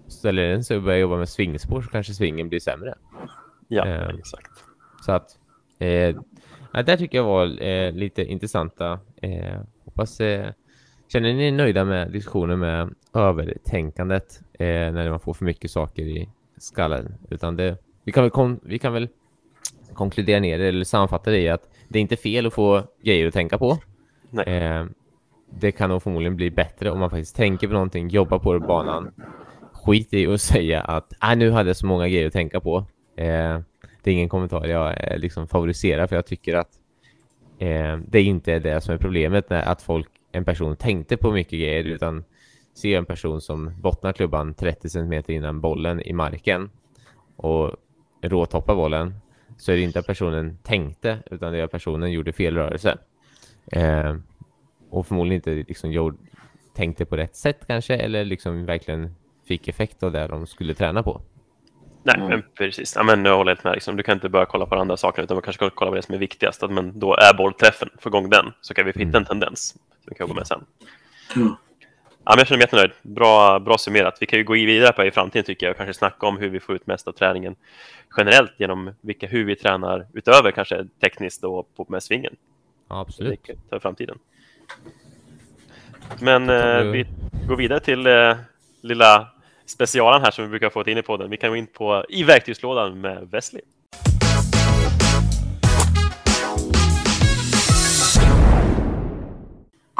Ställer den sig och börjar jobba med svingspår så kanske svingen blir sämre. Ja, eh, exakt. Så att, eh, där tycker jag var eh, lite intressanta. Eh, hoppas eh, Känner ni er nöjda med diskussionen med övertänkandet eh, när man får för mycket saker i skallen? Utan det, vi, kan väl vi kan väl konkludera ner det eller sammanfatta det i att det är inte fel att få grejer att tänka på. Eh, det kan nog förmodligen bli bättre om man faktiskt tänker på någonting, jobbar på det banan. Skit i att säga att äh, nu hade jag så många grejer att tänka på. Eh, det är ingen kommentar jag eh, liksom favoriserar för jag tycker att eh, det inte är det som är problemet när att folk en person tänkte på mycket grejer utan ser en person som bottnar klubban 30 cm innan bollen i marken och råtoppar bollen så är det inte att personen tänkte utan det är att personen gjorde fel rörelse. Eh, och förmodligen inte liksom gjorde, tänkte på rätt sätt kanske eller liksom verkligen fick effekt av det de skulle träna på. Nej, mm. men precis. Ja, men jag håller helt med. Liksom. Du kan inte börja kolla på andra saker utan man kanske ska kolla på det som är viktigast. Men då är bollträffen, få igång den, så kan vi hitta mm. en tendens som vi kan jobba med sen. Mm. Ja, men jag känner mig jättenöjd. Bra, bra summerat. Vi kan ju gå vidare på det i framtiden tycker jag och kanske snacka om hur vi får ut mest av träningen generellt genom vilka, hur vi tränar utöver kanske tekniskt och på med svingen. Ja, absolut. För framtiden. Men eh, vi går vidare till eh, lilla specialen här som vi brukar få in i podden. Vi kan gå in på i verktygslådan med Wesley.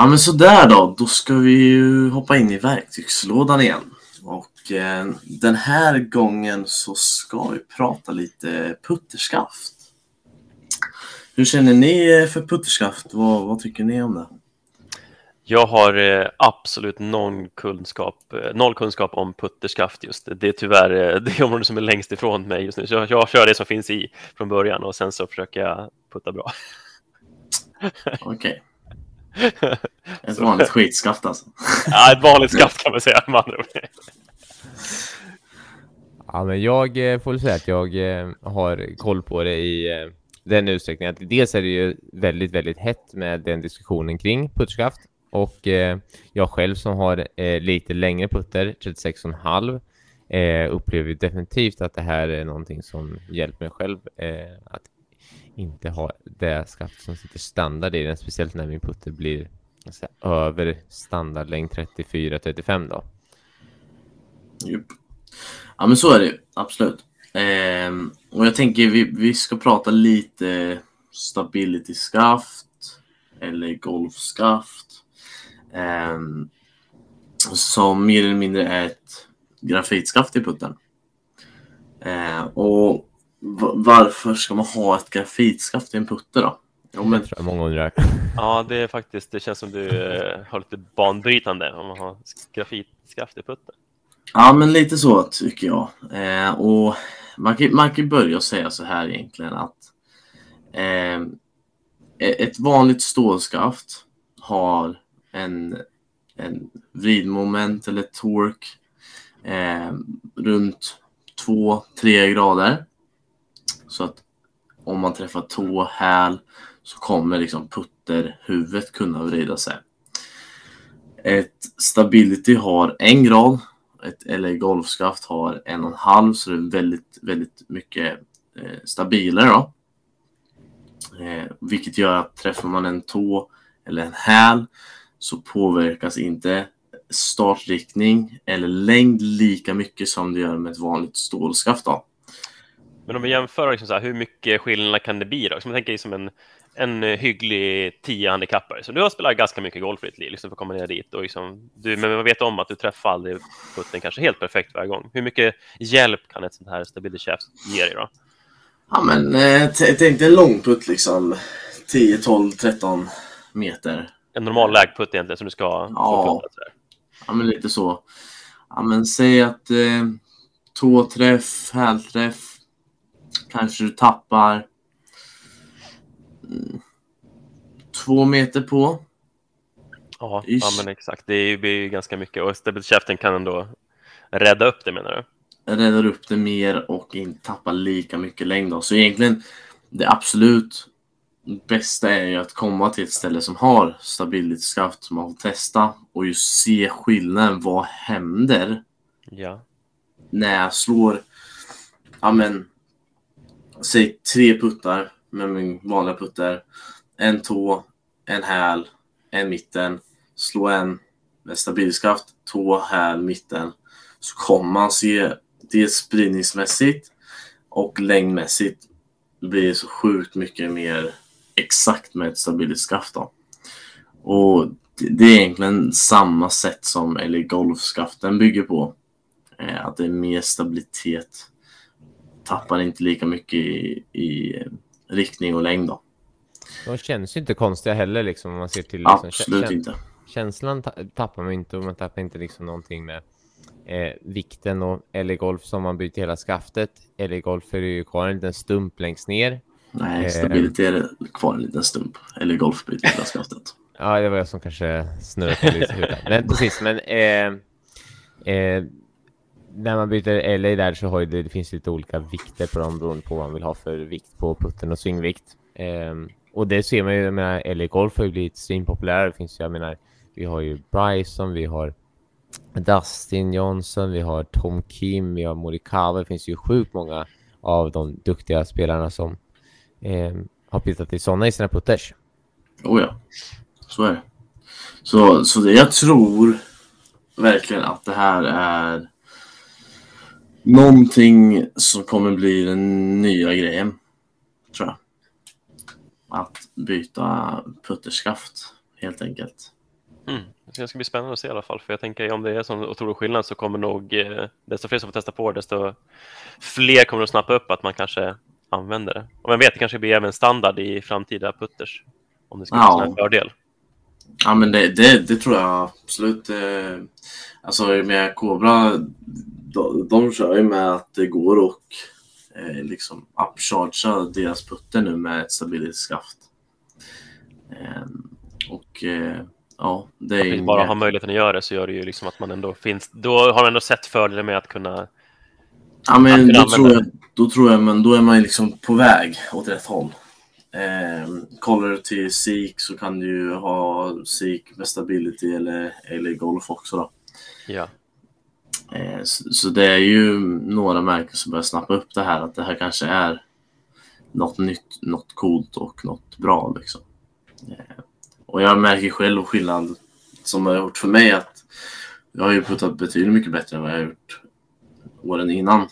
Ja men sådär då, då ska vi ju hoppa in i verktygslådan igen. Och eh, den här gången så ska vi prata lite putterskaft. Hur känner ni för putterskaft? Vad, vad tycker ni om det? Jag har eh, absolut noll kunskap, eh, noll kunskap om putterskaft just. Det är tyvärr eh, det område som är längst ifrån mig just nu. Så jag, jag kör det som finns i från början och sen så försöker jag putta bra. Okej. Okay. Ett vanligt skitskaft alltså. Ja, ett vanligt skaft kan man säga med andra Ja, men jag får säga att jag har koll på det i den utsträckningen att dels är det ju väldigt, väldigt hett med den diskussionen kring putterskaft och eh, jag själv som har eh, lite längre putter, 36,5, eh, upplever definitivt att det här är någonting som hjälper mig själv eh, att inte ha det skaft som sitter standard i den, speciellt när min putter blir alltså, över standardlängd 34-35 då. Jupp. Ja men så är det absolut. Eh, och jag tänker vi, vi ska prata lite stability skaft eller golfskaft Um, som mer eller mindre är ett grafitskaft i putten. Eh, och varför ska man ha ett grafitskaft i en putte då? Jo, men... Det tror jag många undrar. Ja, det är faktiskt, det känns som du eh, har lite banbrytande om man har grafitskaft i putten. Ja, men lite så tycker jag. Eh, och man kan, man kan börja säga så här egentligen att eh, ett vanligt stålskaft har en, en vridmoment eller tork eh, runt 2-3 grader. Så att om man träffar tå, häl så kommer liksom putterhuvudet kunna vrida sig. Ett stability har en grad. Ett LA golfskaft har en och en halv så det är väldigt, väldigt mycket eh, stabilare då. Eh, vilket gör att träffar man en tå eller en häl så påverkas inte startriktning eller längd lika mycket som det gör med ett vanligt stålskaft. Då. Men om vi jämför, liksom så här, hur mycket skillnad kan det bli? Då? Som jag tänker som en, en hygglig 10 handikappare. Så du har spelat ganska mycket golf i ditt liv liksom, för att komma ner dit. Och liksom, du, men man vet om att du träffar aldrig putten kanske helt perfekt varje gång. Hur mycket hjälp kan ett sånt här stability shaft ge dig då? Ja, men eh, tänk dig en lång putt liksom. 10, 12, 13 meter. En normal lägputt egentligen som du ska ja. få puttat, Ja, men lite så. Ja, men säg att eh, tåträff, hälträff. Kanske du tappar mm, två meter på. Ja, ja men exakt. Det blir ju ganska mycket och stabilitetskäften kan ändå rädda upp det menar du? Räddar upp det mer och inte tappa lika mycket längd. Då. Så egentligen det absolut bästa är ju att komma till ett ställe som har stabilitetskraft som man får testa och just se skillnaden. Vad händer? Ja. När jag slår, ja men, säg tre puttar med min vanliga putter. En tå, en häl, en mitten. Slå en med stabilskaft, tå, häl, mitten. Så kommer man se det spridningsmässigt och längdmässigt blir det så sjukt mycket mer exakt med ett stabilitetsskaft. Då. Och det är egentligen samma sätt som eller golfskaften bygger på. Eh, att det är mer stabilitet. Tappar inte lika mycket i, i riktning och längd. Då. De känns ju inte konstiga heller liksom om man ser till... Liksom, Absolut inte. Känslan tappar man inte och man tappar inte liksom någonting med eh, vikten och eller golf som man byter hela skaftet. Eller golf är det ju kvar en liten stump längst ner. Nej, eh, stabilitet är kvar en liten stump. Eller golf byter hela skaftet. ja, det var jag som kanske snurrade lite huvudet. Men precis, men eh, eh, när man byter LA där så har det, det finns lite olika vikter på dem beroende på vad man vill ha för vikt på putten och svingvikt. Um, ehm, och det ser man ju, jag menar, LA Golf har ju blivit svinpopulär. Det finns ju, jag menar, vi har ju Bryson, vi har Dustin Johnson, vi har Tom Kim, vi har Morikawa. Det finns ju sjukt många av de duktiga spelarna som eh, har pittat i sådana i sina putters. Oh ja, så är det. Så, så det, jag tror verkligen att det här är någonting som kommer bli den nya grejen. Tror jag. Att byta putterskaft helt enkelt. Mm. Det ska bli spännande att se i alla fall, för jag tänker om det är sån otrolig skillnad så kommer nog eh, desto fler som får testa på desto fler kommer att snappa upp att man kanske använder det. Och vem vet, det kanske blir även standard i framtida putters om det ska ja. en fördel. Ja, men det, det, det, tror jag absolut. Eh, alltså med Cobra, de, de kör ju med att det går och eh, liksom upchargea deras putter nu med ett stabilitetsskaft. Eh, och eh, ja, det är... Att bara ha möjligheten att göra det så gör det ju liksom att man ändå finns. Då har man ändå sett fördelen med att kunna. Ja, men då tror, jag, då tror jag, men då är man liksom på väg åt rätt håll. Eh, kollar du till SIK så kan du ju ha SIK med stability eller, eller golf också då. Ja. Eh, så, så, det är ju några märken som börjar snappa upp det här att det här kanske är något nytt, något coolt och något bra liksom. Eh, och jag märker själv skillnad som har gjort för mig att jag har ju puttat betydligt mycket bättre än vad jag har gjort åren innan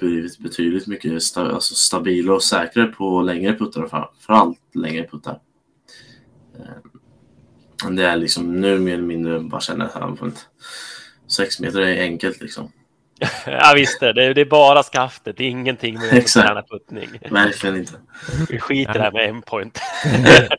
blivit betydligt mycket sta alltså stabilare och säkrare på längre puttar och framförallt längre puttar. Ehm, Det är liksom nu mer eller mindre bara känner att. Sex meter är enkelt liksom. Ja visst, det är, det är bara skaftet, det är ingenting med Exakt. träna puttning. Verkligen inte. Vi skiter här med en point.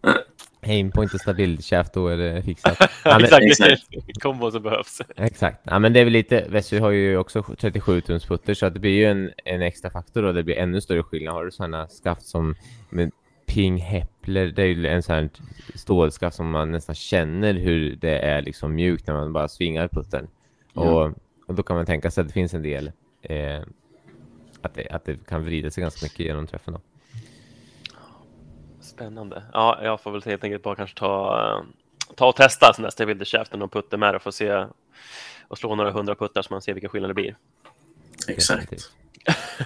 Aimpoint och stabil shaft, då är det fixat. Ja, men, Exakt, exakt. kombo som behövs. exakt. Ja, men det är väl lite, Vesely har ju också 37 tums putter så att det blir ju en, en extra faktor och det blir ännu större skillnad. Har du sådana skaft som med Ping Hepler, det är ju en sån här stålskaft som man nästan känner hur det är liksom mjukt när man bara svingar puttern. Ja. Och, och då kan man tänka sig att det finns en del eh, att, det, att det kan vrida sig ganska mycket genom träffen. Då. Spännande. Ja, jag får väl helt enkelt bara kanske ta, ta och testa så nästa Wilder Shaften och putter med och få se och slå några hundra puttar så man ser vilka skillnader det blir. Exakt.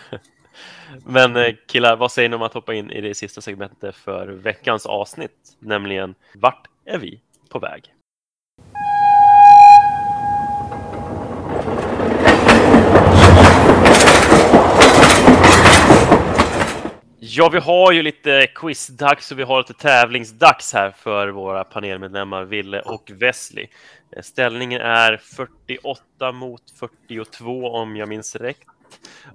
Men eh, killar, vad säger ni om att hoppa in i det sista segmentet för veckans avsnitt, nämligen vart är vi på väg? Ja, vi har ju lite quizdags och vi har lite tävlingsdags här för våra panelmedlemmar Ville och Wesley. Eh, Ställningen är 48 mot 42 om jag minns rätt.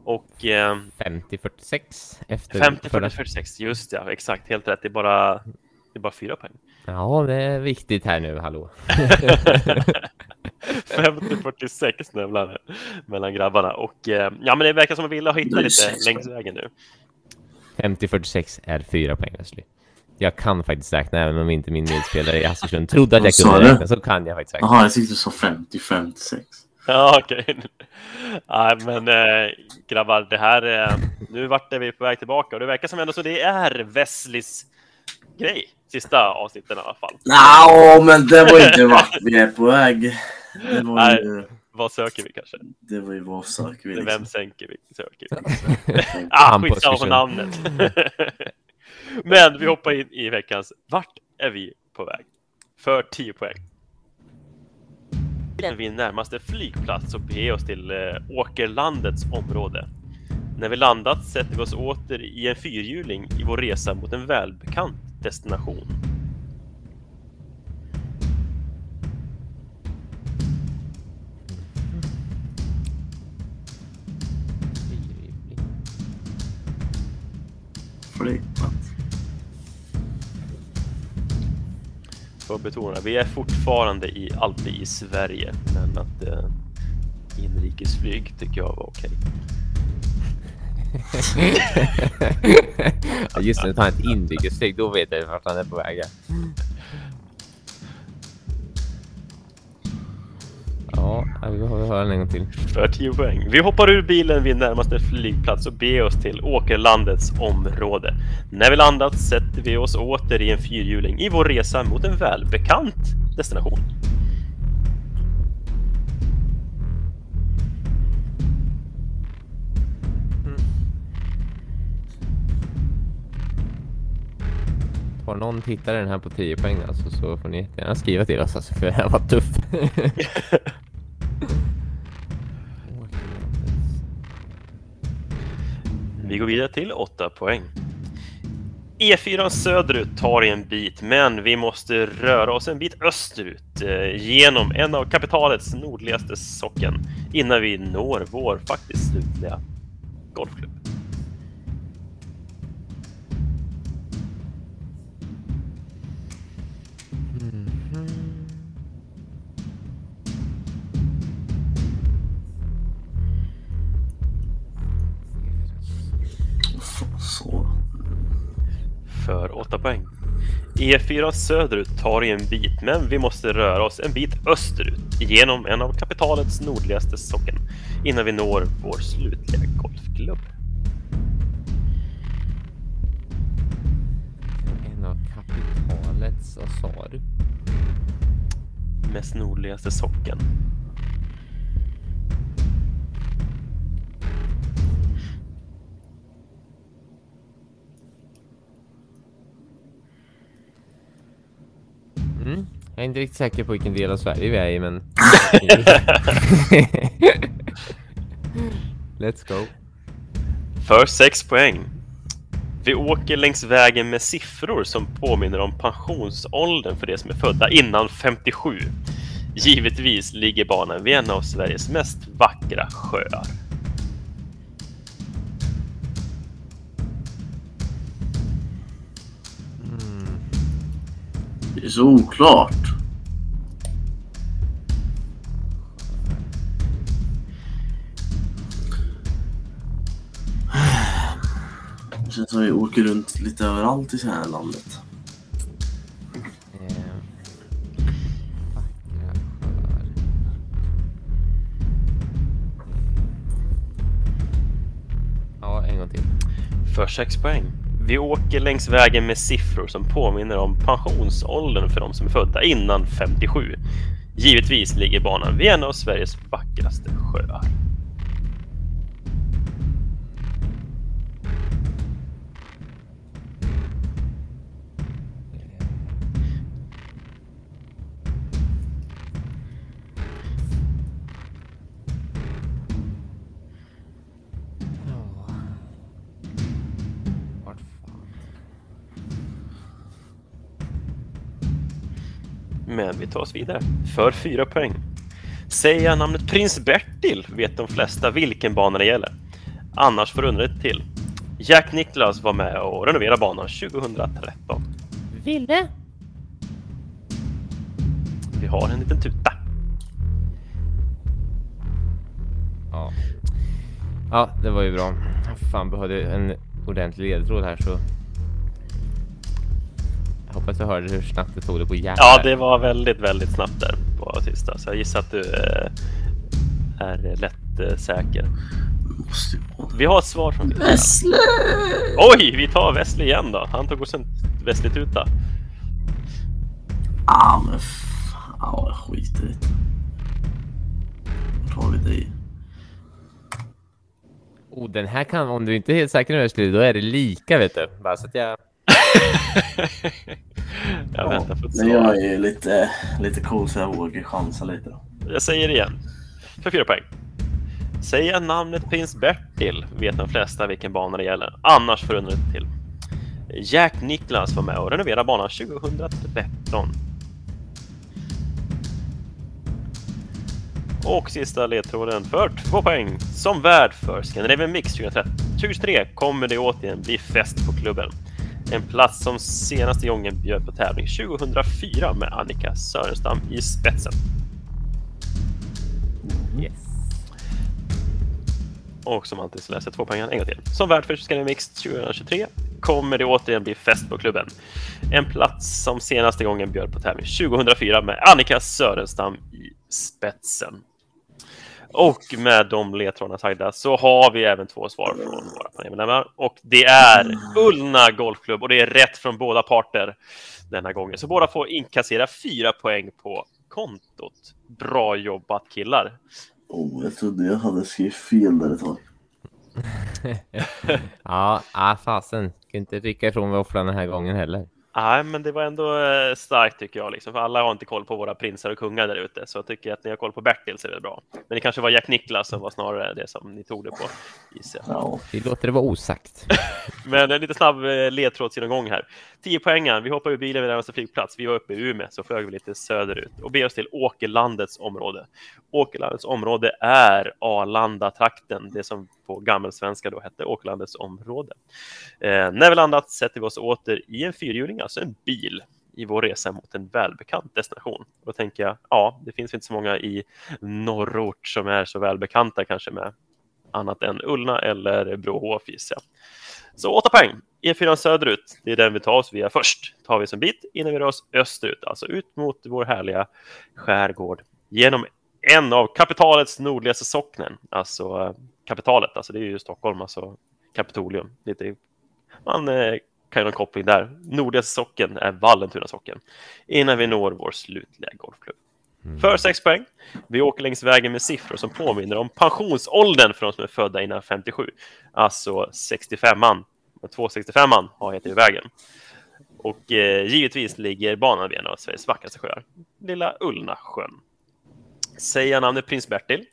Och eh, 50-46 efter 50 förra- 46, just ja, exakt, helt rätt. Det är bara, det är bara fyra poäng. Ja, det är viktigt här nu, hallå. 50-46 nu mellan, mellan grabbarna. Och eh, ja, men det verkar som att Wille har hittat lite längs vägen nu. 50-46 är fyra poäng, Wesley. Jag kan faktiskt räkna, även om inte min medspelare i Askersund trodde att jag kunde räkna, så kan jag faktiskt räkna. Jaha, jag tyckte du sa 50-56. Ja, okej. Nej, men eh, grabbar, det här... Eh, nu vart är vi på väg tillbaka och det verkar som ändå så det är Wesleys grej. Sista avsnitten i alla fall. Nå, men det var inte vart vi är på väg. Det var Nej. ju, Vad söker vi kanske? det var ju vad söker vi Vem liksom. sänker vi? Söker vi? Ah, skitsamma på namnet. Men vi hoppar in i veckans Vart är vi på väg? För 10 poäng. När vi närmaste flygplats och beger oss till eh, Åkerlandets område. När vi landat sätter vi oss åter i en fyrhjuling i vår resa mot en välbekant destination. Flygplats. För att betona, vi är fortfarande i, alltid i Sverige, men att eh, inrikesflyg tycker jag var okej. ja, just det, tar ett inrikesflyg, då vet jag vart han är på väg. ja. Vi får höra den en gång till. För 10 poäng. Vi hoppar ur bilen vid närmaste flygplats och beger oss till Åkerlandets område. När vi landat sätter vi oss åter i en fyrhjuling i vår resa mot en välbekant destination. Har någon tittare den här på 10 poäng alltså, så får ni jättegärna skriva till oss alltså, för det här var tuff. Vi går vidare till 8 poäng. E4 söderut tar en bit, men vi måste röra oss en bit österut eh, genom en av kapitalets nordligaste socken innan vi når vår faktiskt slutliga golfklubb. Så. för 8 poäng. E4 söderut tar i en bit, men vi måste röra oss en bit österut genom en av kapitalets nordligaste socken innan vi når vår slutliga golfklubb. En av kapitalets, vad sa du? Mest nordligaste socken. Mm. Jag är inte riktigt säker på vilken del av Sverige vi är i, men... Let's go. För 6 poäng. Vi åker längs vägen med siffror som påminner om pensionsåldern för de som är födda innan 57. Givetvis ligger banan vid en av Sveriges mest vackra sjöar. Det är så oklart. Det känns som vi åker runt lite överallt i det här landet. Eh, ja, en gång till. För 6 poäng. Vi åker längs vägen med siffror som påminner om pensionsåldern för de som är födda innan 57. Givetvis ligger banan vid en av Sveriges vackraste sjöar. Men vi tar oss vidare. För 4 poäng. Säger jag namnet Prins Bertil vet de flesta vilken bana det gäller. Annars får du undra lite till. Jack Nicklaus var med och renoverade banan 2013. Ville? Vi har en liten tuta. Ja. Ja, det var ju bra. Fan, behövde en ordentlig ledtråd här så... Hoppas jag hörde hur snabbt det tog det på hjärtat. Ja, det var väldigt, väldigt snabbt där på sista. Så jag gissar att du eh, är lätt eh, säker. Vi har ett svar från. Wesley! Oj, vi tar Wesley igen då. Han tog oss en Wesley-tuta. Ah men fan, skiter i det. Vart har vi dig? Oh, den här kan, om du inte är helt säker nu då är det lika vet du. Bara så att jag... jag väntar på ett Men jag svar. är ju lite, lite cool så jag vågar chansa lite då. Jag säger det igen. För fyra poäng. Säger jag namnet Prins Bertil vet de flesta vilken bana det gäller. Annars får du till. Jack Nicklaus var med och renoverade banan 2013. Och sista ledtråden för två poäng. Som värd för Scandinavian Mix 2013 2023 kommer det återigen bli fest på klubben. En plats som senaste gången bjöd på tävling 2004 med Annika Sörenstam i spetsen. Yes. Och som alltid så läser jag två poäng en gång till. Som värd för Scandinavian Mix 2023 kommer det återigen bli fest på klubben. En plats som senaste gången bjöd på tävling 2004 med Annika Sörenstam i spetsen. Och med de ledtrådarna sagda så har vi även två svar från våra panelmedlemmar. Och det är Ullna Golfklubb och det är rätt från båda parter denna gången. Så båda får inkassera fyra poäng på kontot. Bra jobbat killar! Oh, jag trodde jag hade skrivit fel där ett tag. Ja, ah, fasen. Ska inte rycka ifrån våfflan den här gången heller. Nej, men det var ändå eh, starkt tycker jag, liksom, för alla har inte koll på våra prinsar och kungar där ute, så jag tycker att ni har koll på Bertil så är det bra. Men det kanske var Jack Nicklaus som var snarare det som ni tog det på, gissar jag. Ja, Vi låter det vara osagt. Men en lite snabb eh, ledtrådsgenomgång här. 10 poängen. Vi hoppar ur bilen vid närmaste flygplats. Vi var uppe i Umeå, så flög vi lite söderut och beger oss till Åkerlandets område. Åkerlandets område är Arlanda-trakten, det som på gammelsvenska då hette Åkerlandets område. Eh, när vi landat sätter vi oss åter i en fyrhjuling, alltså en bil, i vår resa mot en välbekant destination. Och då tänker jag, ja, det finns inte så många i norrort som är så välbekanta kanske med annat än Ullna eller Brohof gissar jag. Så 8 poäng. E4 söderut, det är den vi tar oss via först. Tar vi som bit innan vi rör oss österut, alltså ut mot vår härliga skärgård. Genom en av kapitalets nordligaste socknen, alltså eh, kapitalet, alltså det är ju Stockholm, alltså Kapitolium. Lite, man eh, kan ju ha en koppling där. Nordligaste socken är Vallentuna socken. Innan vi når vår slutliga golfklubb. För 6 poäng. Vi åker längs vägen med siffror som påminner om pensionsåldern för de som är födda innan 57. Alltså 65an. 265an har heter ju vägen. Och eh, givetvis ligger banan vid en av Sveriges vackraste sjöar. Lilla Ullnasjön. Säger jag namnet Prins Bertil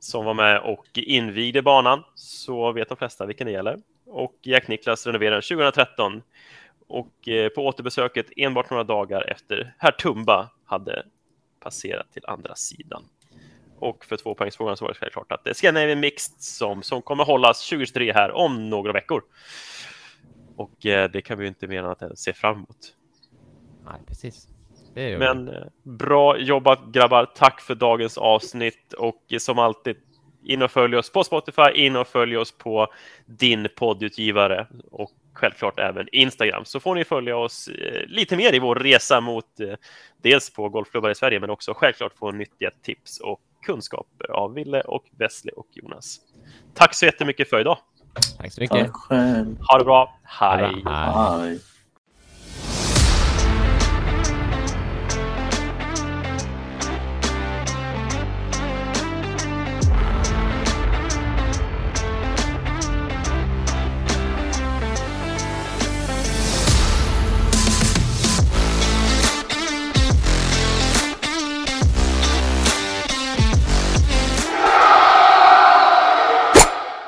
som var med och invigde banan så vet de flesta vilken det gäller. och Jack Niklas renoverade 2013. Och eh, på återbesöket enbart några dagar efter herr Tumba hade passerat till andra sidan. Och för tvåpoängsfrågan så var det självklart att det är Scandinavian Mixed som, som kommer hållas 2023 här om några veckor. Och eh, det kan vi ju inte mena att se fram emot. Nej, precis. Men eh, bra jobbat grabbar. Tack för dagens avsnitt och eh, som alltid in och följ oss på Spotify, in och följ oss på din poddutgivare och självklart även Instagram så får ni följa oss eh, lite mer i vår resa mot dels på golfklubbar i Sverige men också självklart få nyttiga tips och kunskaper av Ville och Wesley och Jonas. Tack så jättemycket för idag. Tack så mycket. Tack själv. Ha det bra. Ha det Hej! bra. Hej. Hej.